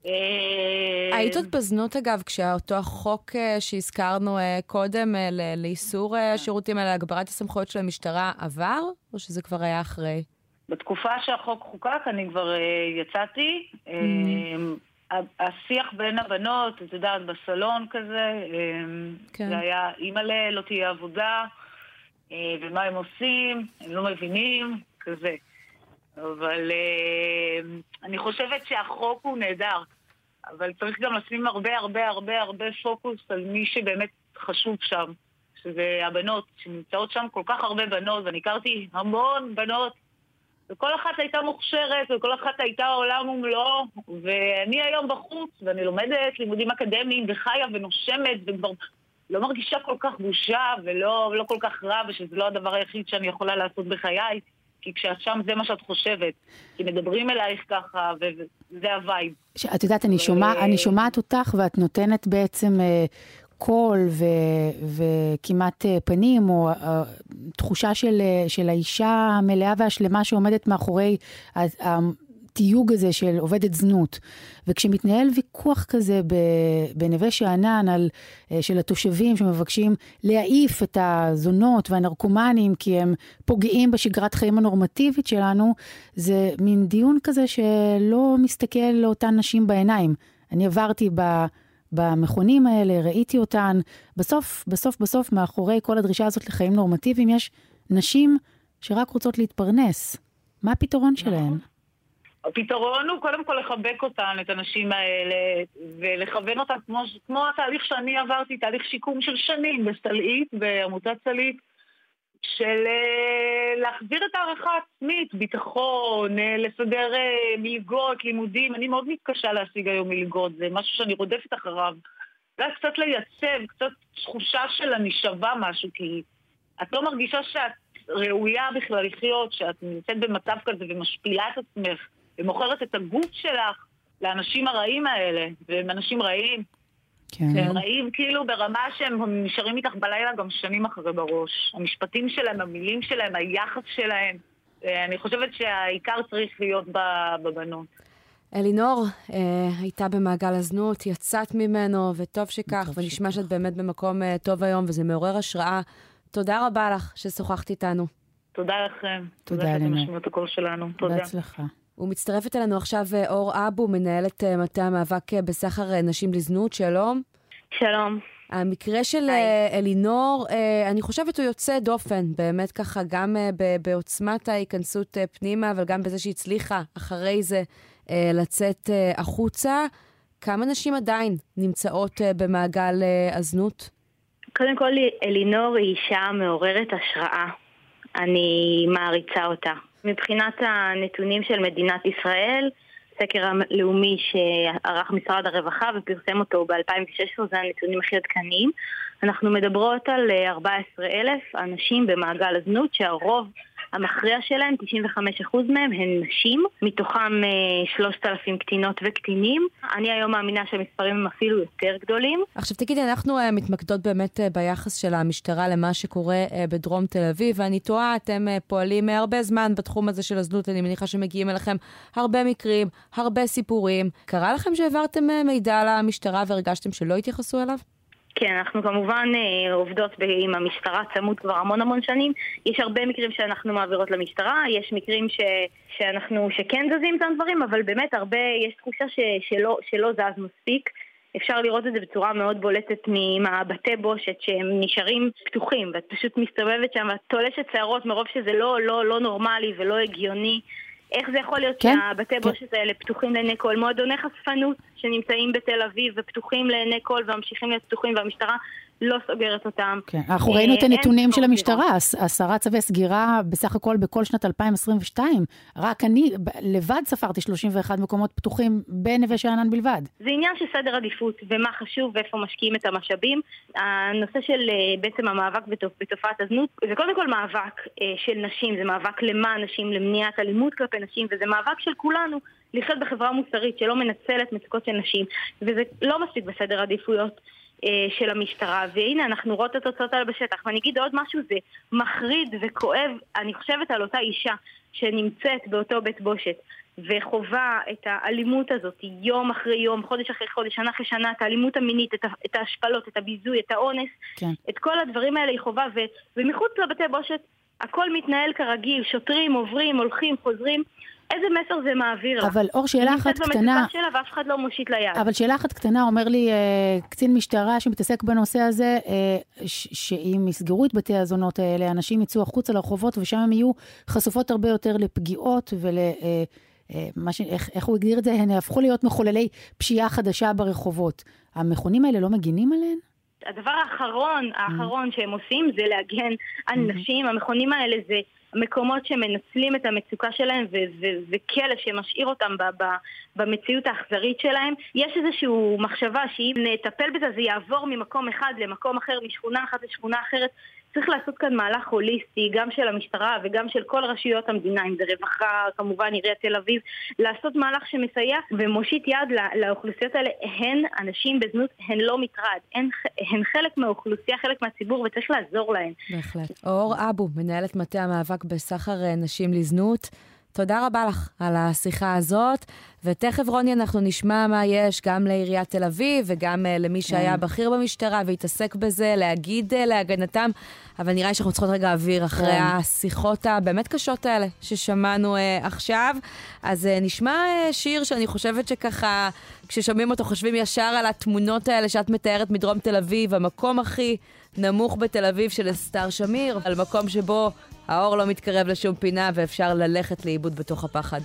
אה,
היית עוד בזנות, אגב, כשאותו החוק אה, שהזכרנו אה, קודם לאיסור השירותים האלה, להגברת הסמכויות של המשטרה, עבר? או שזה כבר היה אחרי?
בתקופה שהחוק חוקק אני כבר יצאתי.
Mm.
אה, ה- השיח בין הבנות, את יודעת, בסלון כזה,
כן.
זה היה, אימא'לה, לא תהיה עבודה, ומה הם עושים, הם לא מבינים, כזה. אבל אה, אני חושבת שהחוק הוא נהדר, אבל צריך גם לשים הרבה הרבה הרבה הרבה פוקוס על מי שבאמת חשוב שם, שזה הבנות, שנמצאות שם כל כך הרבה בנות, ואני הכרתי המון בנות, וכל אחת הייתה מוכשרת, וכל אחת הייתה עולם ומלואו, ואני היום בחוץ, ואני לומדת לימודים אקדמיים, וחיה ונושמת, וכבר לא מרגישה כל כך בושה, ולא לא כל כך רע, ושזה לא הדבר היחיד שאני יכולה לעשות בחיי. כי כשאת שם זה מה שאת חושבת. כי מדברים אלייך ככה, וזה ה
vibe. את יודעת, אני, שומע, אני שומעת אותך ואת נותנת בעצם אה, קול ו- וכמעט אה, פנים, או אה, תחושה של, של האישה המלאה והשלמה שעומדת מאחורי התיוג הזה של עובדת זנות. וכשמתנהל ויכוח כזה בנווה שאנן על, אה, של התושבים שמבקשים להעיף את הזונות והנרקומנים כי הם פוגעים בשגרת חיים הנורמטיבית שלנו, זה מין דיון כזה שלא מסתכל לאותן נשים בעיניים. אני עברתי ב... במכונים האלה, ראיתי אותן. בסוף, בסוף, בסוף, מאחורי כל הדרישה הזאת לחיים נורמטיביים, יש נשים שרק רוצות להתפרנס. מה הפתרון שלהן?
הפתרון הוא קודם כל לחבק אותן, את הנשים האלה, ולכוון אותן כמו, כמו התהליך שאני עברתי, תהליך שיקום של שנים בסלעית, בעמותת סלעית, של אה, להחזיר את הערכה העצמית, ביטחון, אה, לסדר אה, מלגות, לימודים. אני מאוד מתקשה להשיג היום מלגות, זה משהו שאני רודפת אחריו. יודעת, קצת לייצב, קצת תחושה של אני שווה משהו, כי את לא מרגישה שאת ראויה בכלל לחיות, שאת נמצאת במצב כזה ומשפילה את עצמך, ומוכרת את הגוף שלך לאנשים הרעים האלה, והם אנשים רעים.
כן.
הם רעים כאילו ברמה שהם נשארים איתך בלילה גם שנים אחרי בראש. המשפטים שלהם, המילים שלהם, היחס שלהם. אה, אני חושבת שהעיקר צריך להיות בבנות.
אלינור אה, הייתה במעגל הזנות, יצאת ממנו, וטוב שכך, ונשמע שאת באמת במקום אה, טוב היום, וזה מעורר השראה. תודה רבה לך ששוחחת איתנו.
תודה לכם.
תודה,
שאתם
אלינור.
משמיעים את הקול שלנו. תודה.
בהצלחה.
ומצטרפת אלינו עכשיו אה, אור אבו, מנהלת אה, מטה המאבק אה, בסחר נשים לזנות, שלום.
שלום.
המקרה של
היי.
אלינור, אני חושבת הוא יוצא דופן, באמת ככה, גם בעוצמת ההיכנסות פנימה, אבל גם בזה שהצליחה אחרי זה לצאת החוצה. כמה נשים עדיין נמצאות במעגל הזנות?
קודם כל, אלינור היא אישה מעוררת השראה. אני מעריצה אותה. מבחינת הנתונים של מדינת ישראל, סקר הלאומי שערך משרד הרווחה ופרסם אותו ב-2016, זה הנתונים הכי עדכניים. אנחנו מדברות על אה, 14,000 אנשים במעגל הזנות, שהרוב המכריע שלהם, 95% מהם, הן נשים, מתוכם אה, 3,000 קטינות וקטינים. אני היום מאמינה שהמספרים הם אפילו יותר גדולים.
עכשיו תגידי, אנחנו uh, מתמקדות באמת uh, ביחס של המשטרה למה שקורה בדרום תל אביב, ואני תוהה, אתם פועלים הרבה זמן בתחום הזה של הזנות, אני מניחה שמגיעים אליכם הרבה מקרים, הרבה סיפורים. קרה לכם שהעברתם מידע למשטרה והרגשתם שלא התייחסו אליו?
כן, אנחנו כמובן אה, עובדות עם המשטרה צמוד כבר המון המון שנים. יש הרבה מקרים שאנחנו מעבירות למשטרה, יש מקרים ש, שאנחנו, שכן זזים את הדברים, אבל באמת הרבה, יש תחושה ש, שלא, שלא זז מספיק. אפשר לראות את זה בצורה מאוד בולטת מהבתי בושת שהם נשארים פתוחים ואת פשוט מסתובבת שם ואת תולשת שערות מרוב שזה לא, לא, לא נורמלי ולא הגיוני. איך זה יכול להיות
כן,
שהבתי
כן.
בושת האלה פתוחים לעיני כל? מועדוני חשפנות שנמצאים בתל אביב ופתוחים לעיני כל וממשיכים להיות פתוחים והמשטרה לא סוגרת אותם.
כן, אנחנו
אה,
ראינו את
אין
הנתונים של המשטרה, עש- עשרה צווי סגירה בסך הכל בכל שנת 2022. רק אני לבד ספרתי 31 מקומות פתוחים בנווה שאנן בלבד.
זה עניין של סדר עדיפות ומה חשוב ואיפה משקיעים את המשאבים. הנושא של אה, בעצם המאבק בתופ... בתופעת הזנות זה קודם כל מאבק אה, של נשים, זה מאבק למען נשים, למניעת אלימות כלפי נשים וזה מאבק של כולנו לחיות בחברה מוסרית שלא מנצלת מצוקות של נשים וזה לא מספיק בסדר עדיפויות. אה, של המשטרה, והנה אנחנו רואות את התוצאות האלה בשטח. ואני אגיד עוד משהו, זה מחריד וכואב, אני חושבת על אותה אישה שנמצאת באותו בית בושת וחווה את האלימות הזאת יום אחרי יום, חודש אחרי חודש, שנה אחרי שנה, את האלימות המינית, את, את ההשפלות, את הביזוי, את האונס,
כן.
את כל הדברים האלה היא חווה, ו, ומחוץ לבתי בושת הכל מתנהל כרגיל, שוטרים עוברים, הולכים, חוזרים. איזה מסר זה מעביר לה?
אבל אור, שאלה
היא
אחת
נמצאת
קטנה.
במצוקה שלה ואף אחד לא מושיט לה יד.
אבל שאלה אחת קטנה, אומר לי אה, קצין משטרה שמתעסק בנושא הזה, אה, שאם יסגרו את בתי הזונות האלה, אנשים יצאו החוצה לרחובות ושם הם יהיו חשופות הרבה יותר לפגיעות ול... אה, אה, מה ש... איך, איך הוא הגדיר את זה? הן הפכו להיות מחוללי פשיעה חדשה ברחובות. המכונים האלה לא מגינים עליהן?
הדבר האחרון, האחרון שהם עושים זה להגן על נשים. המכונים האלה זה מקומות שמנצלים את המצוקה שלהם וכלא שמשאיר אותם ב- ב- במציאות האכזרית שלהם. יש איזושהי מחשבה שאם נטפל בזה זה יעבור ממקום אחד למקום אחר, משכונה אחת לשכונה אחרת. צריך לעשות כאן מהלך הוליסטי, גם של המשטרה וגם של כל רשויות המדינה, אם זה רווחה, כמובן עיריית תל אביב, לעשות מהלך שמסייע ומושיט יד לא- לאוכלוסיות האלה. הן, אנשים בזנות, הן לא מטרד, הן, הן חלק מהאוכלוסייה, חלק מהציבור, וצריך לעזור להן.
בהחלט. אור אבו, מנהלת מטה המאבק בסחר נשים לזנות. תודה רבה לך על השיחה הזאת, ותכף רוני אנחנו נשמע מה יש גם לעיריית תל אביב וגם uh, למי שהיה בכיר במשטרה והתעסק בזה, להגיד uh, להגנתם, אבל נראה לי שאנחנו צריכות רגע אוויר אחרי
כן.
השיחות הבאמת קשות האלה ששמענו uh, עכשיו. אז uh, נשמע uh, שיר שאני חושבת שככה, כששומעים אותו חושבים ישר על התמונות האלה שאת מתארת מדרום תל אביב, המקום הכי נמוך בתל אביב של אסתר שמיר, על מקום שבו האור לא מתקרב לשום פינה ואפשר ללכת לאיבוד בתוך הפחד.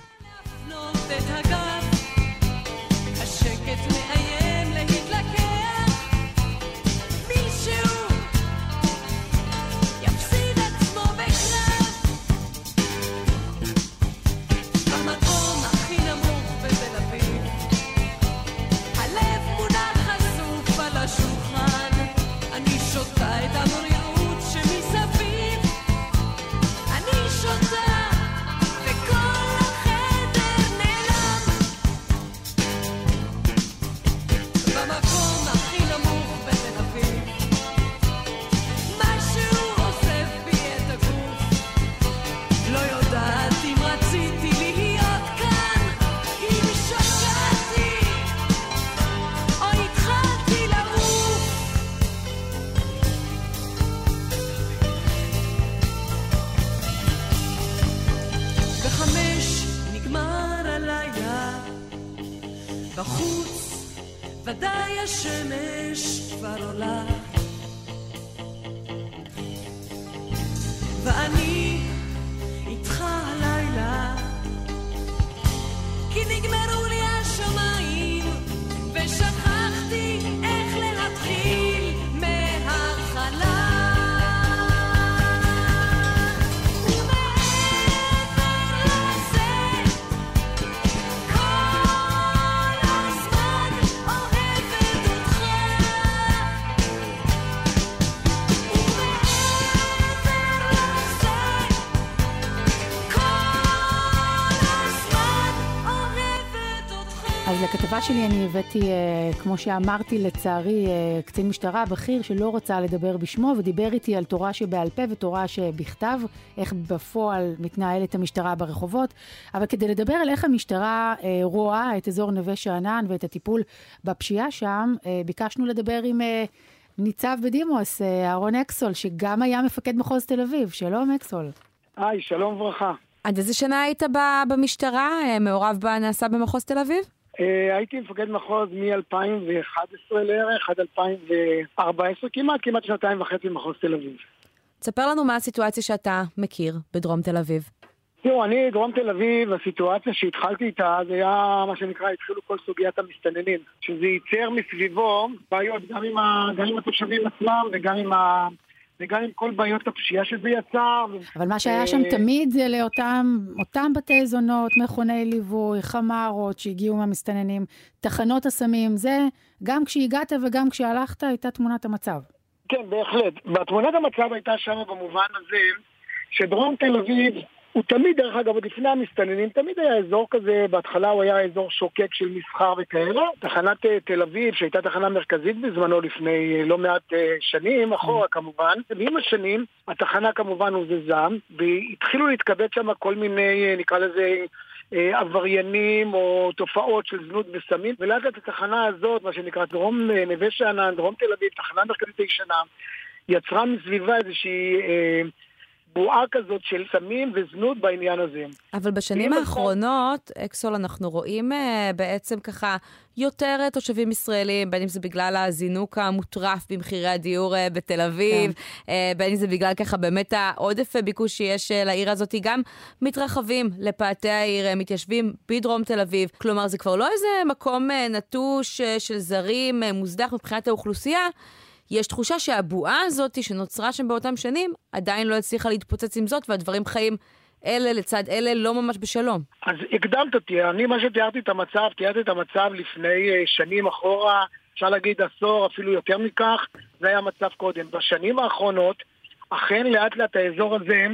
השמש כבר עולה. ואני איתך הלילה כי נגמרו
אז לכתבה שלי אני הבאתי, אה, כמו שאמרתי, לצערי, אה, קצין משטרה בכיר שלא רצה לדבר בשמו ודיבר איתי על תורה שבעל פה ותורה שבכתב, איך בפועל מתנהלת המשטרה ברחובות. אבל כדי לדבר על איך המשטרה אה, רואה את אזור נווה שאנן ואת הטיפול בפשיעה שם, אה, ביקשנו לדבר עם אה, ניצב בדימוס, אה, אהרון אקסול, שגם היה מפקד מחוז תל אביב. שלום, אקסול.
היי, שלום וברכה.
עד איזה שנה היית במשטרה? מעורב בנעשה במחוז תל אביב?
אה, הייתי מפקד מחוז מ-2011 לערך עד 2014, כמעט, כמעט שנתיים וחצי במחוז תל אביב.
תספר לנו מה הסיטואציה שאתה מכיר בדרום תל אביב.
תראו, אני, דרום תל אביב, הסיטואציה שהתחלתי איתה, זה היה מה שנקרא, התחילו כל סוגיית המסתננים. שזה ייצר מסביבו בעיות גם עם, ה, גם עם התושבים עצמם וגם עם, ה, וגם עם כל בעיות הפשיעה שזה יצר.
אבל מה שהיה
אה,
שם תמיד זה לאותם אותם בתי זונות, מכוני ליווי, חמרות שהגיעו מהמסתננים, תחנות הסמים, זה גם כשהגעת וגם כשהלכת הייתה תמונת המצב.
כן, בהחלט. בתמונת המצב הייתה שם במובן הזה שדרום תל אביב הוא תמיד, דרך אגב, עוד לפני המסתננים, תמיד היה אזור כזה, בהתחלה הוא היה אזור שוקק של מסחר וכאלה. תחנת אה, תל אביב, שהייתה תחנה מרכזית בזמנו לפני אה, לא מעט אה, שנים, אחורה כמובן, ועם השנים התחנה כמובן הוזזה, והתחילו להתכבד שם כל מיני, אה, נקרא לזה... עבריינים או תופעות של זנות וסמים, ולאט לאט התחנה הזאת, מה שנקרא דרום נווה שאנן, דרום תל אביב, תחנה מרכזית הישנה, יצרה מסביבה איזושהי אה, בועה כזאת של סמים וזנות בעניין הזה.
אבל בשנים האחרונות, אקסול, אנחנו רואים אה, בעצם ככה יותר אה, תושבים ישראלים, בין אם זה בגלל הזינוק המוטרף במחירי הדיור אה, בתל אביב, אה, בין אם זה בגלל ככה באמת העודף ביקוש שיש אה, לעיר הזאת, גם מתרחבים לפאתי העיר, מתיישבים בדרום תל אביב. כלומר, זה כבר לא איזה מקום אה, נטוש אה, של זרים, אה, מוזנח מבחינת האוכלוסייה. יש תחושה שהבועה הזאת שנוצרה שם באותם שנים, עדיין לא הצליחה להתפוצץ עם זאת, והדברים חיים אלה לצד אלה לא ממש בשלום.
אז הקדמת אותי, אני מה שתיארתי את המצב, תיארתי את המצב לפני אה, שנים אחורה, אפשר להגיד עשור, אפילו יותר מכך, זה היה המצב קודם. בשנים האחרונות, אכן לאט לאט האזור הזה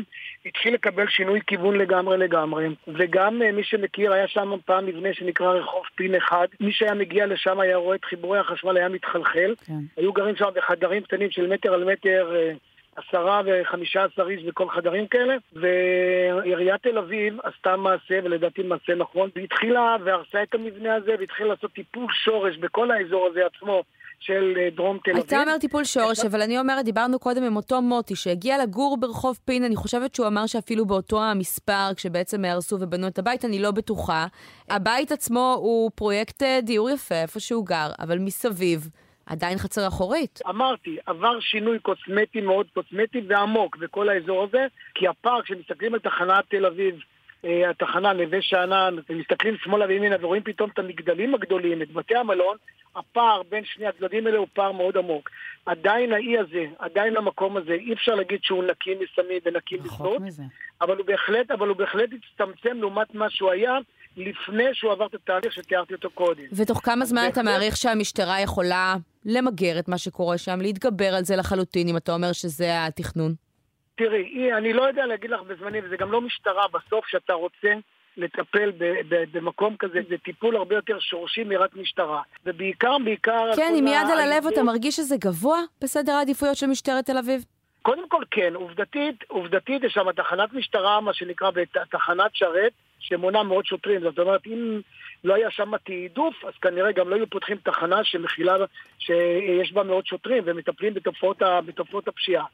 התחיל לקבל שינוי כיוון לגמרי לגמרי. וגם אה, מי שמכיר, היה שם פעם מבנה שנקרא רחוב פין אחד. מי שהיה מגיע לשם היה רואה את חיבורי החשמל, היה מתחלחל.
כן.
היו גרים שם בחדרים קטנים של מטר על מטר, אה, עשרה וחמישה עשר איש בכל חדרים כאלה, ועיריית תל אביב עשתה מעשה, ולדעתי מעשה נכון, והתחילה והרסה את המבנה הזה, והתחילה לעשות טיפול שורש בכל האזור הזה עצמו. של אה, דרום תל אביב.
אתה אומר טיפול שורש, אבל אני אומרת, דיברנו קודם עם אותו מוטי שהגיע לגור ברחוב פין, אני חושבת שהוא אמר שאפילו באותו המספר, כשבעצם הרסו ובנו את הבית, אני לא בטוחה. הבית עצמו הוא פרויקט אה, דיור יפה, איפה שהוא גר, אבל מסביב עדיין חצר אחורית.
אמרתי, עבר שינוי קוסמטי מאוד קוסמטי ועמוק בכל האזור הזה, כי הפארק, כשמסתכלים על תחנת תל אביב, התחנה נווה שאנן, ומסתכלים שמאלה וימינה ורואים פתאום את המגדלים הגדולים, את בתי המלון, הפער בין שני הצדדים האלה הוא פער מאוד עמוק. עדיין האי הזה, עדיין המקום הזה, אי אפשר להגיד שהוא נקי מסמים ונקי מסדות, אבל הוא בהחלט, אבל הוא בהחלט הצטמצם לעומת מה שהוא היה לפני שהוא עבר את התהליך שתיארתי אותו קודם.
ותוך כמה זמן אתה מעריך שהמשטרה יכולה למגר את מה שקורה שם, להתגבר על זה לחלוטין, אם אתה אומר שזה התכנון?
תראי, אני לא יודע להגיד לך בזמנים, וזה גם לא משטרה, בסוף שאתה רוצה לטפל ב- ב- במקום כזה, זה טיפול הרבה יותר שורשי מרק משטרה. ובעיקר, בעיקר...
כן, עם יד על הלב אתה מרגיש שזה גבוה בסדר העדיפויות של משטרת תל אביב?
קודם כל כן, עובדתית, עובדתית יש שם תחנת משטרה, מה שנקרא, בתחנת שרת, שמונה מאות שוטרים. זאת אומרת, אם לא היה שם תעדוף, אז כנראה גם לא היו פותחים תחנה שמכילה, שיש בה מאות שוטרים ומטפלים בתופעות, בתופעות הפשיעה.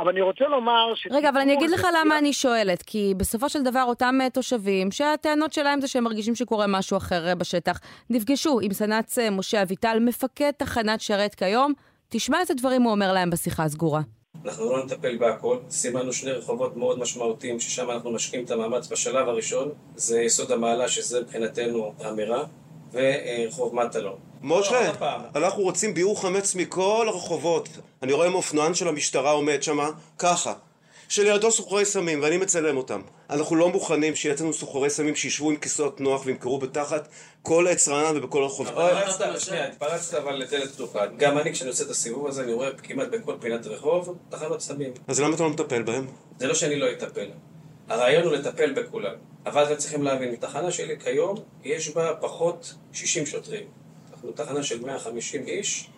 אבל אני רוצה לומר ש...
רגע, אבל אני אגיד לך למה אני שואלת, כי בסופו של דבר אותם אה, תושבים, שהטענות שלהם זה שהם מרגישים שקורה משהו אחר אה, בשטח, נפגשו עם סנ"צ אה, משה אביטל, מפקד תחנת שרת כיום, תשמע איזה דברים הוא אומר להם בשיחה הסגורה.
אנחנו לא נטפל בהכל. סימנו שני רחובות מאוד משמעותיים, ששם אנחנו משקיעים את המאמץ בשלב הראשון. זה יסוד המעלה, שזה מבחינתנו אמירה, ורחוב מטלון.
משה,
פעם.
אנחנו רוצים ביעור חמץ מכל הרחובות. אני רואה מאופנוען של המשטרה עומד שמה, ככה. שלידו סוחרי סמים, ואני מצלם אותם. אנחנו לא מוכנים שיהיה אצלנו סוחרי סמים שישבו עם כיסאות נוח וימכרו בתחת כל עץ רענן ובכל הרחוב.
אבל התפרצת, שנייה, התפרצת אבל לדלת פתוחה. גם אני, כשאני עושה את הסיבוב הזה, אני רואה כמעט בכל פינת רחוב תחנות סמים.
אז למה אתה לא מטפל בהם?
זה לא שאני לא אטפל. הרעיון הוא לטפל בכולם. אבל אתם צריכים להבין, התחנה שלי כיום, יש בה פחות 60 שוטרים. אנחנו תחנה של 150 איש,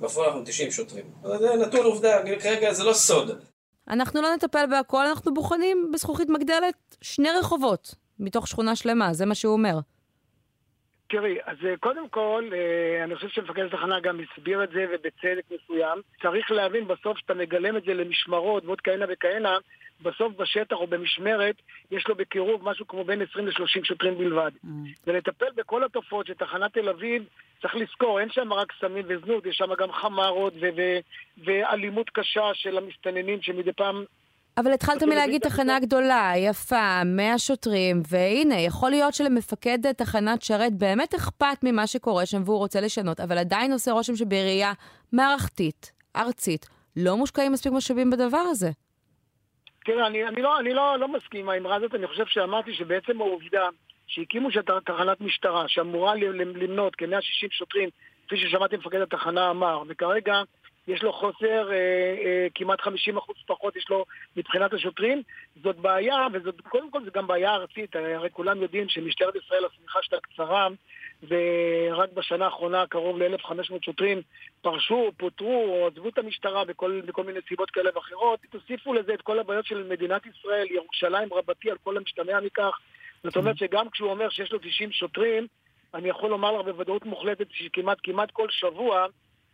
בפועל אנחנו 90 שוטרים. אבל זה נתון עובדה, כרגע זה לא סוד.
אנחנו לא נטפל בהכל, אנחנו בוחנים בזכוכית מגדלת שני רחובות, מתוך שכונה שלמה, זה מה שהוא אומר.
תראי, אז אה, קודם כל, אה, אני חושב שמפקד התחנה גם הסביר את זה, ובצדק מסוים. צריך להבין בסוף שאתה מגלם את זה למשמרות ועוד כהנה וכהנה, בסוף בשטח או במשמרת, יש לו בקירוב משהו כמו בין 20 ל-30 שוטרים בלבד. ולטפל בכל התופעות של תחנת תל אביב, צריך לזכור, אין שם רק סמים וזנות, יש שם גם חמרות ו- ו- ואלימות קשה של המסתננים שמדי פעם
אבל התחלת מלהגיד תחנה גדולה, יפה, 100 שוטרים, והנה, יכול להיות שלמפקד תחנת שרת באמת אכפת ממה שקורה שם והוא רוצה לשנות, אבל עדיין עושה רושם שבראייה מערכתית, ארצית, לא מושקעים מספיק משאבים בדבר הזה.
תראה, אני, אני, לא, אני לא, לא מסכים עם האמרה הזאת, אני חושב שאמרתי שבעצם העובדה שהקימו תחנת משטרה שאמורה למנות כ-160 שוטרים, כפי ששמעתי מפקד התחנה אמר, וכרגע יש לו חוסר, אה, אה, כמעט 50% פחות יש לו מבחינת השוטרים, זאת בעיה, וזאת קודם כל זו גם בעיה ארצית, הרי כולם יודעים שמשטרת ישראל השמיכה שלה קצרה, ורק בשנה האחרונה קרוב ל-1,500 שוטרים פרשו, פוטרו או עזבו את המשטרה בכל, בכל מיני סיבות כאלה ואחרות. תוסיפו לזה את כל הבעיות של מדינת ישראל, ירושלים רבתי על כל המשתמע מכך. זאת אומרת שגם כשהוא אומר שיש לו 90 שוטרים, אני יכול לומר לך בוודאות מוחלטת שכמעט כמעט כל שבוע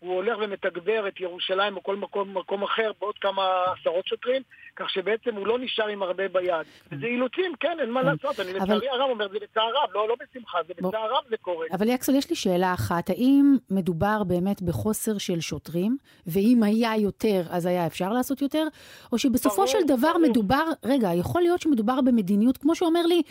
הוא הולך ומתגבר את ירושלים או כל מקום, מקום אחר בעוד כמה עשרות שוטרים, כך שבעצם הוא לא נשאר עם הרבה ביד. וזה אילוצים, כן, אין מה לעשות, אני
אבל-
לצערי הרב אומר, זה בצער רב, לא, לא בשמחה, זה בצער רב זה קורה.
אבל יקסול, יש לי שאלה אחת. האם מדובר באמת בחוסר של שוטרים, ואם היה יותר, אז היה אפשר לעשות יותר? או שבסופו של דבר. מדובר, רגע, יכול להיות שמדובר במדיניות, כמו שאומר לי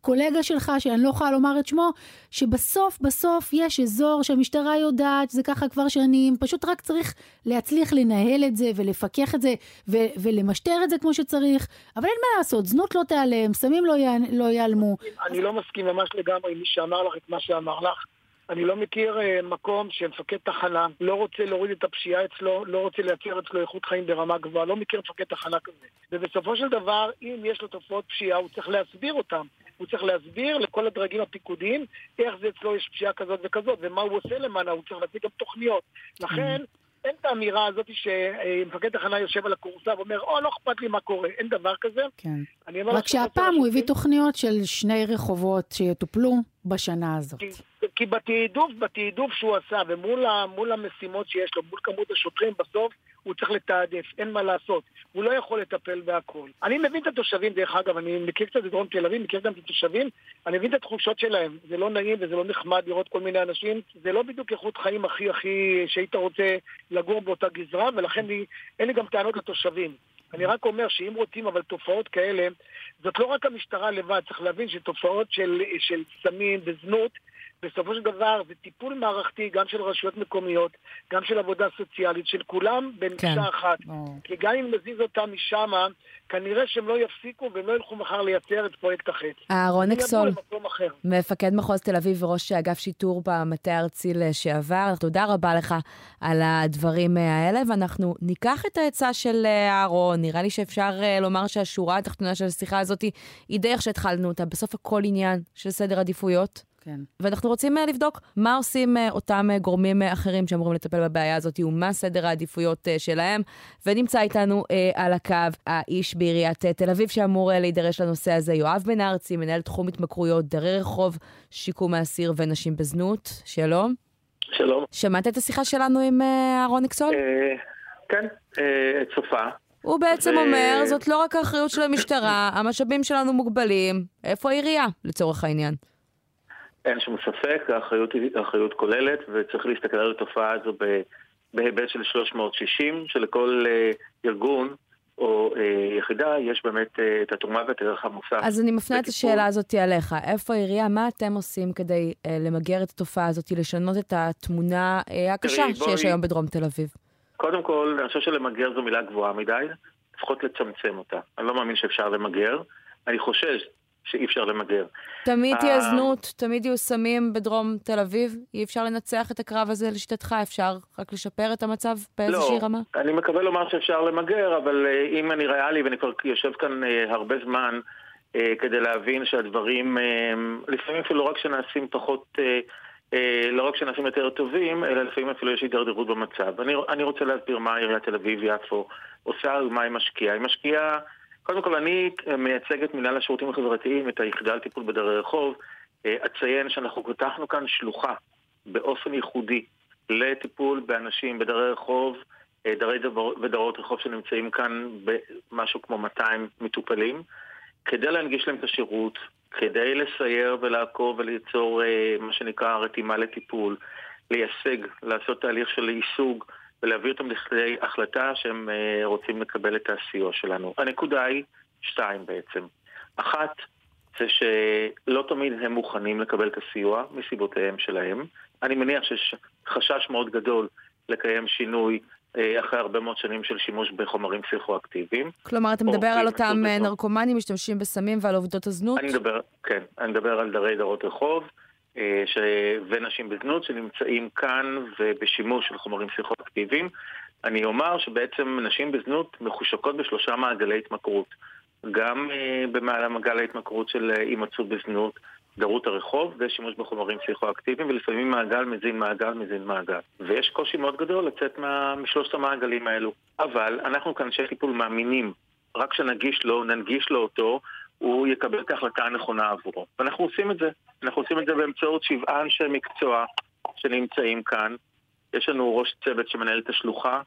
קולגה שלך, שאני לא יכולה לומר את שמו, שבסוף בסוף יש אזור שהמשטרה יודעת, זה ככה כבר שנים, פשוט רק צריך להצליח לנהל את זה ולפקח את זה ו- ולמשטר את זה כמו שצריך, אבל אין מה לעשות, זנות לא תיעלם, סמים לא, יע- לא ייעלמו.
אני לא מסכים ממש לגמרי עם מי שאמר לך את מה שאמר לך. אני לא מכיר אה, מקום שמפקד תחנה לא רוצה להוריד את הפשיעה אצלו, לא רוצה לייצר אצלו איכות חיים ברמה גבוהה, לא מכיר מפקד תחנה כזה. ובסופו של דבר, אם יש לו תופעות פשיעה, הוא צריך להסביר אותן. הוא צריך להסביר לכל הדרגים הפיקודיים איך זה אצלו יש פשיעה כזאת וכזאת, ומה הוא עושה למענה, הוא צריך להציג גם תוכניות. לכן, אין את האמירה הזאת שמפקד תחנה יושב על הכורסה ואומר, או, לא אכפת לי מה קורה, אין דבר כזה.
כן. רק שהפעם הוא הביא תוכניות של שני רחובות שיטופלו בשנה הזאת.
כי, כי בתעדוף, בתעדוף שהוא עשה, ומול ה, המשימות שיש לו, מול כמות השוטרים, בסוף הוא צריך לתעדף, אין מה לעשות. הוא לא יכול לטפל בהכל. אני מבין את התושבים, דרך אגב, אני מכיר קצת את דרום תל אביב, מכיר גם את התושבים, אני מבין את התחושות שלהם. זה לא נעים וזה לא נחמד לראות כל מיני אנשים. זה לא בדיוק איכות חיים הכי הכי שהיית רוצה לגור באותה גזרה, ולכן לי, אין לי גם טענות לתושבים. אני רק אומר שאם רוצים אבל תופעות כאלה, זאת לא רק המשטרה לבד, צריך להבין שתופעות של, של סמים וזנות, בסופו של דבר זה טיפול מערכתי גם של רשויות מקומיות, גם של עבודה סוציאלית, של כולם במקשה
כן.
אחת. כי גם אם נזיז אותם משם, כנראה שהם לא יפסיקו והם לא ילכו מחר לייצר את פרויקט החץ.
אהרון אקסול. מפקד מחוז תל אביב וראש אגף שיטור במטה הארצי לשעבר, תודה רבה לך על הדברים האלה, ואנחנו ניקח את העצה של אה, אהרון. נראה לי שאפשר אה, לומר שהשורה התחתונה של השיחה הזאת היא די איך שהתחלנו אותה. בסוף הכל עניין של סדר עדיפויות.
כן.
ואנחנו רוצים אה, לבדוק מה עושים אה, אותם אה, גורמים אחרים שאמורים לטפל בבעיה הזאת, ומה סדר העדיפויות שלהם. ונמצא איתנו על הקו האיש בעיריית תל אביב שאמור להידרש לנושא הזה, יואב בן ארצי, מנהל תחום התמכרויות, דרי רחוב, שיקום האסיר ונשים בזנות. שלום.
שלום.
שמעת את השיחה שלנו עם אה, אהרון אקסול?
אה, כן, אה, צופה.
הוא בעצם
ו-
אומר, זאת לא רק האחריות של המשטרה, המשאבים שלנו מוגבלים. איפה העירייה, לצורך העניין?
אין שום ספק, האחריות היא אחריות כוללת, וצריך להסתכל על התופעה הזו בהיבט של 360, שלכל אה, ארגון או אה, יחידה יש באמת אה, את התרומה ואת הערך המוסף.
אז אני מפנה את. השאלה הזאת עליך. איפה העירייה, מה אתם עושים כדי אה, למגר את התופעה הזאת, לשנות את התמונה אה, הקשה
תראי,
שיש היום בדרום תל אביב?
קודם כל, אני חושב שלמגר זו מילה גבוהה מדי, לפחות לצמצם אותה. אני לא מאמין שאפשר למגר, אני חושש שאי אפשר למגר.
תמיד
אה,
תהיה זנות, תמיד יהיו סמים בדרום תל אביב. אי אפשר לנצח את הקרב הזה לשיטתך, אפשר רק לשפר את המצב באיזושהי
לא,
רמה?
אני מקווה לומר שאפשר למגר, אבל אה, אם אני ריאלי, ואני כבר יושב כאן אה, הרבה זמן, אה, כדי להבין שהדברים, אה, לפעמים אפילו לא רק שנעשים פחות, אה, אה, לא רק שנעשים יותר טובים, אלא לפעמים אפילו יש הידרדרות במצב. אני, אני רוצה להסביר מה עיריית תל אביב-יפו עושה ומה היא משקיעה. היא משקיעה, קודם כל אני מייצג את מנהל השירותים החברתיים, את היחידה לטיפול בדרי רחוב. אה, אציין שאנחנו פתחנו כאן שלוחה באופן ייחודי לטיפול באנשים בדרי רחוב, אה, דרי דבר- ודרות רחוב שנמצאים כאן במשהו כמו 200 מטופלים, כדי להנגיש להם את השירות, כדי לסייר ולעקוב וליצור אה, מה שנקרא רתימה לטיפול, לייסג, לעשות תהליך של יישוג ולהביא אותם לכדי החלטה שהם אה, רוצים לקבל את הסיוע שלנו. הנקודה היא שתיים בעצם. אחת, זה שלא תמיד הם מוכנים לקבל את הסיוע מסיבותיהם שלהם. אני מניח שיש חשש מאוד גדול לקיים שינוי אה, אחרי הרבה מאוד שנים של שימוש בחומרים פסיכואקטיביים.
כלומר, אתה מדבר על אותם אה. נרקומנים משתמשים בסמים ועל עובדות הזנות?
אני מדבר, כן, אני מדבר על דרי דרות רחוב ש... ונשים בזנות שנמצאים כאן ובשימוש של חומרים פסיכואקטיביים. אני אומר שבעצם נשים בזנות מחושקות בשלושה מעגלי התמכרות. גם אה, במעל מעגל ההתמכרות של אה, הימצאות בזנות, דרות הרחוב ושימוש בחומרים פסיכואקטיביים, ולפעמים מעגל מזין מעגל מזין מעגל. ויש קושי מאוד גדול לצאת מה... משלושת המעגלים האלו. אבל אנחנו כאנשי טיפול מאמינים, רק שנגיש לו, ננגיש לו אותו, הוא יקבל את ההחלטה הנכונה עבורו. ואנחנו עושים את זה. אנחנו עושים את זה באמצעות שבעה אנשי מקצוע שנמצאים כאן. יש לנו ראש צוות שמנהל את השלוחה,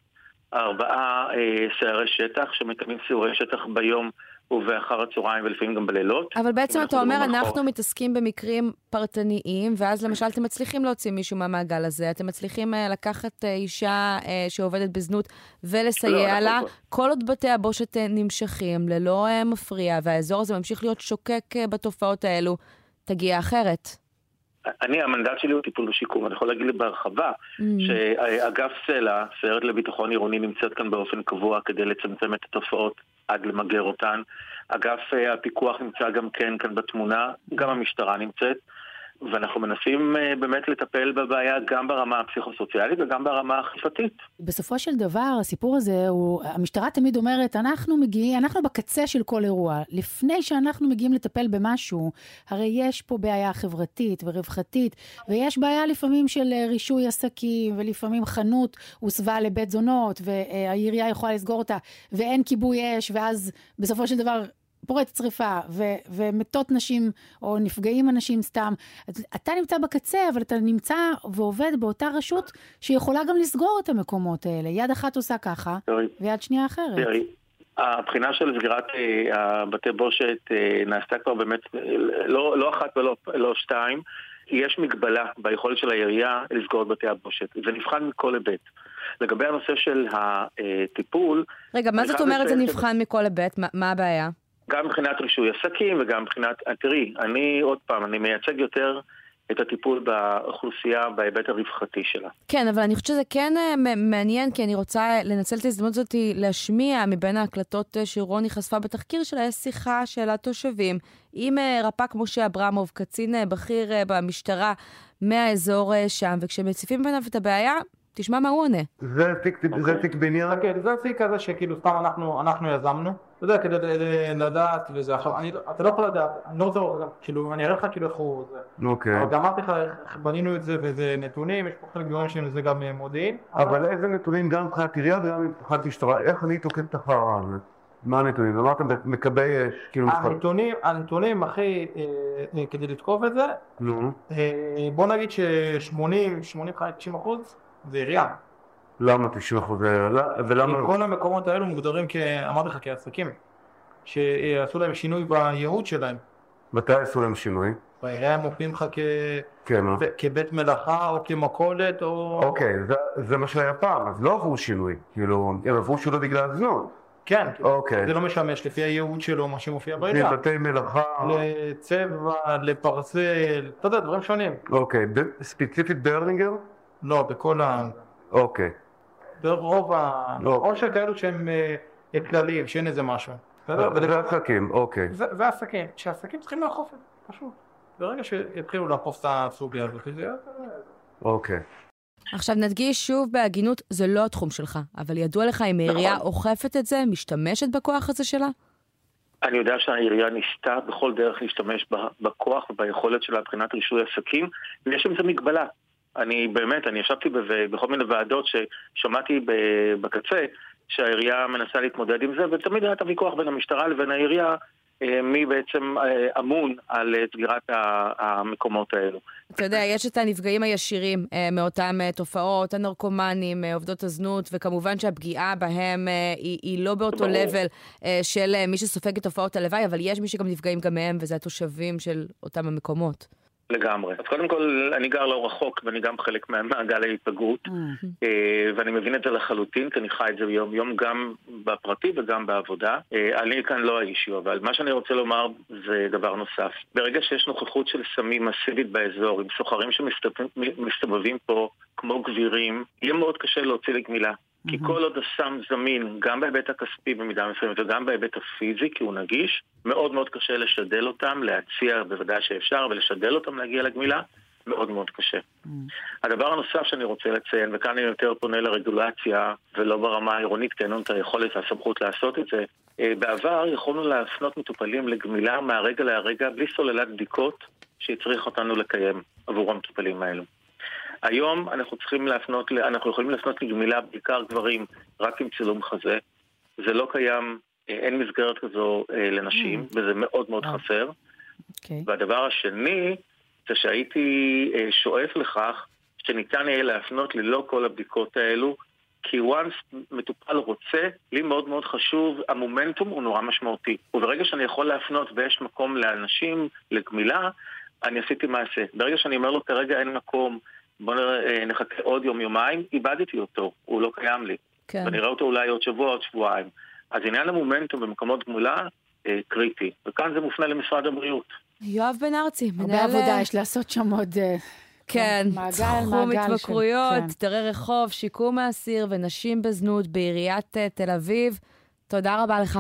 ארבעה אה, סיירי שטח שמקיימים סיורי שטח ביום ובאחר הצהריים ולפעמים גם בלילות.
אבל בעצם אתה אומר, אנחנו מתעסקים במקרים פרטניים, ואז למשל אתם מצליחים להוציא מישהו מהמעגל הזה, אתם מצליחים אה, לקחת אה, אישה אה, שעובדת בזנות ולסייע
לא,
לה,
אנחנו-
כל עוד בתי הבושת אה, נמשכים ללא אה, מפריע, והאזור הזה ממשיך להיות שוקק אה, בתופעות האלו, תגיע אחרת.
אני, המנדט שלי הוא טיפול ושיקום. אני יכול להגיד בהרחבה
Mm.
שאגף סל"ע, סיירת לביטחון עירוני, נמצאת כאן באופן קבוע כדי לצמצם את התופעות עד למגר אותן. אגף אה, הפיקוח נמצא גם כן כאן בתמונה, גם המשטרה נמצאת. ואנחנו מנסים אה, באמת לטפל בבעיה גם ברמה הפסיכוסוציאלית וגם ברמה האכיפתית.
בסופו של דבר, הסיפור הזה הוא, המשטרה תמיד אומרת, אנחנו מגיעים, אנחנו בקצה של כל אירוע. לפני שאנחנו מגיעים לטפל במשהו, הרי יש פה בעיה חברתית ורווחתית, ויש בעיה לפעמים של אה, רישוי עסקים, ולפעמים חנות הוסבה לבית זונות, והעירייה יכולה לסגור אותה, ואין כיבוי אש, ואז בסופו של דבר... פורצת שריפה, ו- ומתות נשים, או נפגעים אנשים סתם. אתה נמצא בקצה, אבל אתה נמצא ועובד באותה רשות שיכולה גם לסגור את המקומות האלה. יד אחת עושה ככה, ויד שנייה אחרת.
הבחינה של סגירת אה, הבתי בושת אה, נעשתה כבר באמת אה, לא, לא אחת ולא לא שתיים. יש מגבלה ביכולת של העירייה לסגור את בתי הבושת. זה נבחן מכל היבט. לגבי הנושא של הטיפול,
רגע, מה זאת אומרת זה נבחן מכל היבט? מה- מה הבעיה?
גם מבחינת רישוי עסקים וגם מבחינת... תראי, אני עוד פעם, אני מייצג יותר את הטיפול באוכלוסייה בהיבט הרווחתי שלה.
כן, אבל אני חושבת שזה כן אה, מעניין, כי אני רוצה לנצל את ההזדמנות הזאת להשמיע מבין ההקלטות אה, שרוני חשפה בתחקיר שלה, יש שיחה של התושבים עם אה, רפ"ק משה אברמוב, קצין אה, בכיר אה, במשטרה מהאזור אה, שם, וכשמציפים בפניו את הבעיה, תשמע מה הוא עונה.
זה תיק, זה תיק בניין?
כן, זה תיק כזה שכאילו סתם אנחנו, אנחנו יזמנו, אתה יודע, כדי לדעת וזה, עכשיו, אני, לא- אתה לא יכול לדעת, אני לא רוצה, כאילו, אני אראה לך כאילו איך הוא, זה,
אוקיי.
אבל גם אמרתי לך איך בנינו את זה וזה נתונים, יש פה חלק גדול שזה גם אה, מודיעין,
אבל איזה נתונים גם מבחינת עירייה וגם מבחינת משטרה, איך אני תוקף את החרא הזה? מה הנתונים? אמרתם מכבי אש, כאילו...
הנתונים, הנתונים הכי, אה, אה, כדי לתקוף את זה,
נו,
אה, בוא נגיד ש-80, 85, 90 אחוז זה עירייה.
למה 90 אחוז? ולמה...
כי כל המקומות האלו מוגדרים, אמרתי לך, כעסקים, שעשו להם שינוי בייעוד שלהם.
מתי עשו להם שינוי?
בעירייה הם מופיעים לך כ...
כן, מה?
כבית מלאכה או כמכולת או...
אוקיי, זה, זה מה שהיה פעם, אז לא עברו שינוי, כאילו, הם עברו שינוי בגלל הזנות.
כן,
אוקיי.
זה לא משמש לפי הייעוד שלו, מה שמופיע בעירייה.
מבתי מלאכה.
לצבע, לפרסל, אתה יודע, דברים שונים.
אוקיי, ב- ספציפית ברלינגר?
לא, בכל ה...
אוקיי.
ברוב ה...
לא.
או שכאלו שהם אה, כלליים, שאין איזה משהו. בסדר?
זה עסקים, אוקיי.
זה עסקים, שעסקים צריכים לאכוף את זה, פשוט. ברגע שיתחילו לאכוף את הסוגיה הזאת, זה יהיה...
אוקיי.
עכשיו נדגיש שוב בהגינות, זה לא התחום שלך, אבל ידוע לך אם העירייה
נכון.
אוכפת את זה, משתמשת בכוח הזה שלה?
אני יודע שהעירייה ניסתה בכל דרך להשתמש בכוח וביכולת שלה מבחינת רישוי עסקים, ויש עם זה מגבלה. אני באמת, אני ישבתי בכל מיני ועדות ששמעתי בקצה שהעירייה מנסה להתמודד עם זה, ותמיד היה את הוויכוח בין המשטרה לבין העירייה, אה, מי בעצם אה, אמון על אה, סגירת המקומות האלו.
אתה יודע, יש את הנפגעים הישירים מאותן תופעות, הנרקומנים, עובדות הזנות, וכמובן שהפגיעה בהם היא, היא לא באותו. לבל של מי שסופג את תופעות הלוואי, אבל יש מי שגם נפגעים גם מהם, וזה התושבים של אותם המקומות.
לגמרי. אז קודם כל, אני גר לא רחוק, ואני גם חלק מהמעגל ההיפגעות, אה, ואני מבין את זה לחלוטין, כי אני חי את זה יום-יום, גם בפרטי וגם בעבודה. אה, אני כאן לא האישיו, אבל מה שאני רוצה לומר זה דבר נוסף. ברגע שיש נוכחות של סמים מסיבית באזור, עם סוחרים שמסתובבים פה כמו גבירים, יהיה מאוד קשה להוציא לגמילה. כי כל עוד הסם זמין, גם בהיבט הכספי במידה מסוימת וגם בהיבט הפיזי, כי הוא נגיש, מאוד מאוד קשה לשדל אותם, להציע בוודאי שאפשר, ולשדל אותם להגיע לגמילה, מאוד מאוד קשה. הדבר הנוסף שאני רוצה לציין, וכאן אני יותר פונה לרגולציה, ולא ברמה העירונית, כי אין לנו את היכולת והסמכות לעשות את זה, אה, בעבר יכולנו להפנות מטופלים לגמילה מהרגע להרגע, בלי סוללת בדיקות שהצריך אותנו לקיים עבור המטופלים האלו. היום אנחנו צריכים להפנות, אנחנו יכולים להפנות לגמילה בעיקר גברים רק עם צילום חזה. זה לא קיים, אה, אין מסגרת כזו אה, לנשים, וזה מאוד מאוד חסר.
אוקיי.
והדבר השני, זה שהייתי אה, שואף לכך שניתן יהיה להפנות ללא כל הבדיקות האלו, כי once מטופל רוצה, לי מאוד מאוד חשוב, המומנטום הוא נורא משמעותי. וברגע שאני יכול להפנות ויש מקום לאנשים, לגמילה, אני עשיתי מעשה. ברגע שאני אומר לו כרגע אין מקום, בוא נראה, אה, נחכה עוד יום-יומיים, איבדתי אותו, הוא לא קיים לי.
כן.
ואני אראה אותו אולי עוד שבוע, עוד שבועיים. אז עניין המומנטום במקומות גמולה אה, קריטי, וכאן זה מופנה למשרד הבריאות.
יואב בן ארצי, מנהל...
הרבה עבודה יש לעשות שם עוד... אה,
כן,
מעגל,
תחום התמכרויות,
כן.
דרי רחוב, שיקום האסיר ונשים בזנות בעיריית אה, תל אביב. תודה רבה לך.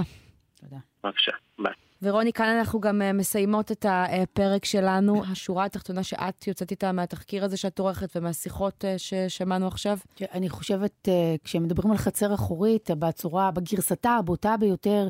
בבקשה, ביי.
ורוני, כאן אנחנו גם אה, מסיימות את הפרק שלנו. השורה התחתונה שאת יוצאת איתה מהתחקיר הזה שאת עורכת ומהשיחות אה, ששמענו עכשיו?
אני חושבת, אה, כשמדברים על חצר אחורית, בצורה, בגרסתה הבוטה ביותר,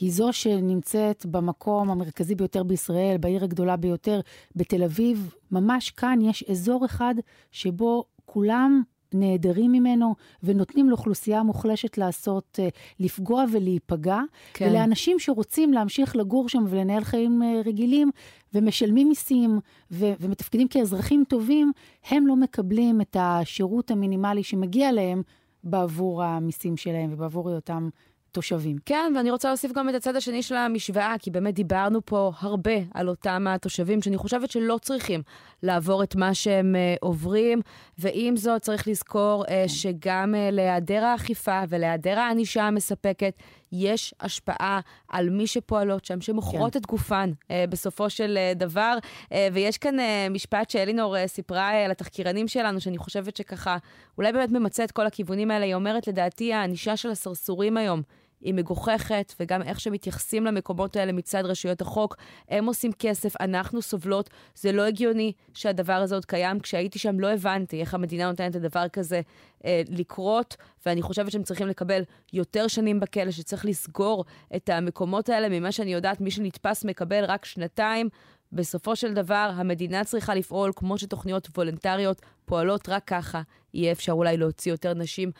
היא זו שנמצאת במקום המרכזי ביותר בישראל, בעיר הגדולה ביותר, בתל אביב. ממש כאן יש אזור אחד שבו כולם נעדרים ממנו ונותנים לאוכלוסייה מוחלשת לעשות, אה, לפגוע ולהיפגע.
כן.
ולאנשים שרוצים להמשיך לגור שם ולנהל חיים אה, רגילים ומשלמים מיסים ו- ומתפקדים כאזרחים טובים, הם לא מקבלים את השירות המינימלי שמגיע להם בעבור המיסים שלהם ובעבור היותם תושבים.
כן, ואני רוצה להוסיף גם את הצד השני של המשוואה, כי באמת דיברנו פה הרבה על אותם התושבים, שאני חושבת שלא צריכים לעבור את מה שהם uh, עוברים, ועם זאת צריך לזכור uh, שגם uh, להיעדר האכיפה ולהיעדר הענישה המספקת, יש השפעה על מי שפועלות שם, שמוכרות
כן.
את גופן uh, בסופו של uh, דבר. Uh, ויש כאן uh, משפט שאלינור uh, סיפרה uh, לתחקירנים שלנו, שאני חושבת שככה, אולי באמת ממצה את כל הכיוונים האלה. היא אומרת, לדעתי, הענישה של הסרסורים היום, היא מגוחכת, וגם איך שמתייחסים למקומות האלה מצד רשויות החוק. הם עושים כסף, אנחנו סובלות. זה לא הגיוני שהדבר הזה עוד קיים. כשהייתי שם לא הבנתי איך המדינה נותנת לדבר כזה אה, לקרות, ואני חושבת שהם צריכים לקבל יותר שנים בכלא, שצריך לסגור את המקומות האלה. ממה שאני יודעת, מי שנתפס מקבל רק שנתיים. בסופו של דבר, המדינה צריכה לפעול כמו שתוכניות וולונטריות פועלות רק ככה. יהיה אפשר אולי להוציא יותר נשים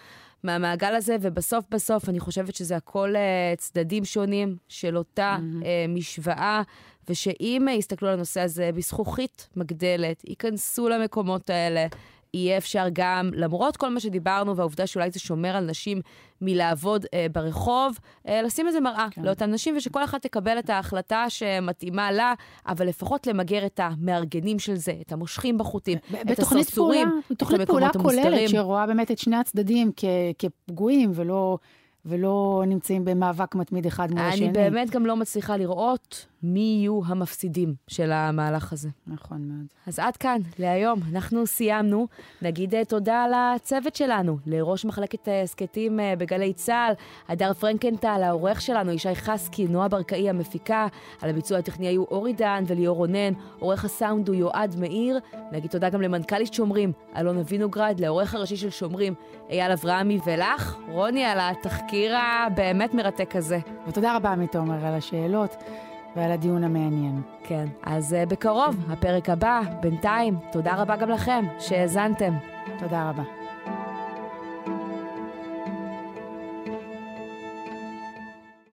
מהמעגל הזה, ובסוף בסוף אני חושבת שזה הכל uh, צדדים שונים של אותה mm-hmm. uh, משוואה, ושאם uh, יסתכלו על הנושא הזה בזכוכית מגדלת, ייכנסו למקומות האלה, יהיה אפשר גם, למרות כל מה שדיברנו והעובדה שאולי זה שומר על נשים מלעבוד אה, ברחוב, אה, לשים איזה מראה כן. לאותן נשים, ושכל אחת תקבל את ההחלטה שמתאימה לה, אבל לפחות למגר את המארגנים של זה, את המושכים בחוטים, את
בתוכנית פעולה,
הסרסורים,
בתוכנית פעולה
המוסתרים.
כוללת שרואה באמת את שני הצדדים כפגועים ולא, ולא נמצאים במאבק מתמיד אחד מול השני.
אני באמת גם לא מצליחה לראות מי יהיו המפסידים של המהלך הזה.
נכון מאוד.
אז עד כאן להיום, אנחנו סיימנו. נגיד אה, תודה לצוות שלנו, לראש מחלקת הסכתים אה, בגלי צה"ל, הדר פרנקנטל, העורך שלנו, ישי חסקי, נועה ברקאי המפיקה, על הביצוע הטכני היו אורי דן וליאור רונן, עורך הסאונד הוא יועד מאיר. נגיד תודה גם למנכ"לית שומרים, אלונה וינוגרד, לעורך הראשי של שומרים, אייל אברהמי, ולך, רוני, על התחקיר הבאמת מרתק הזה.
ותודה רבה, עמית עומר, על השאלות ועל הדיון המעניין.
כן, אז uh, בקרוב, הפרק הבא, בינתיים, תודה רבה גם לכם שהאזנתם.
תודה רבה.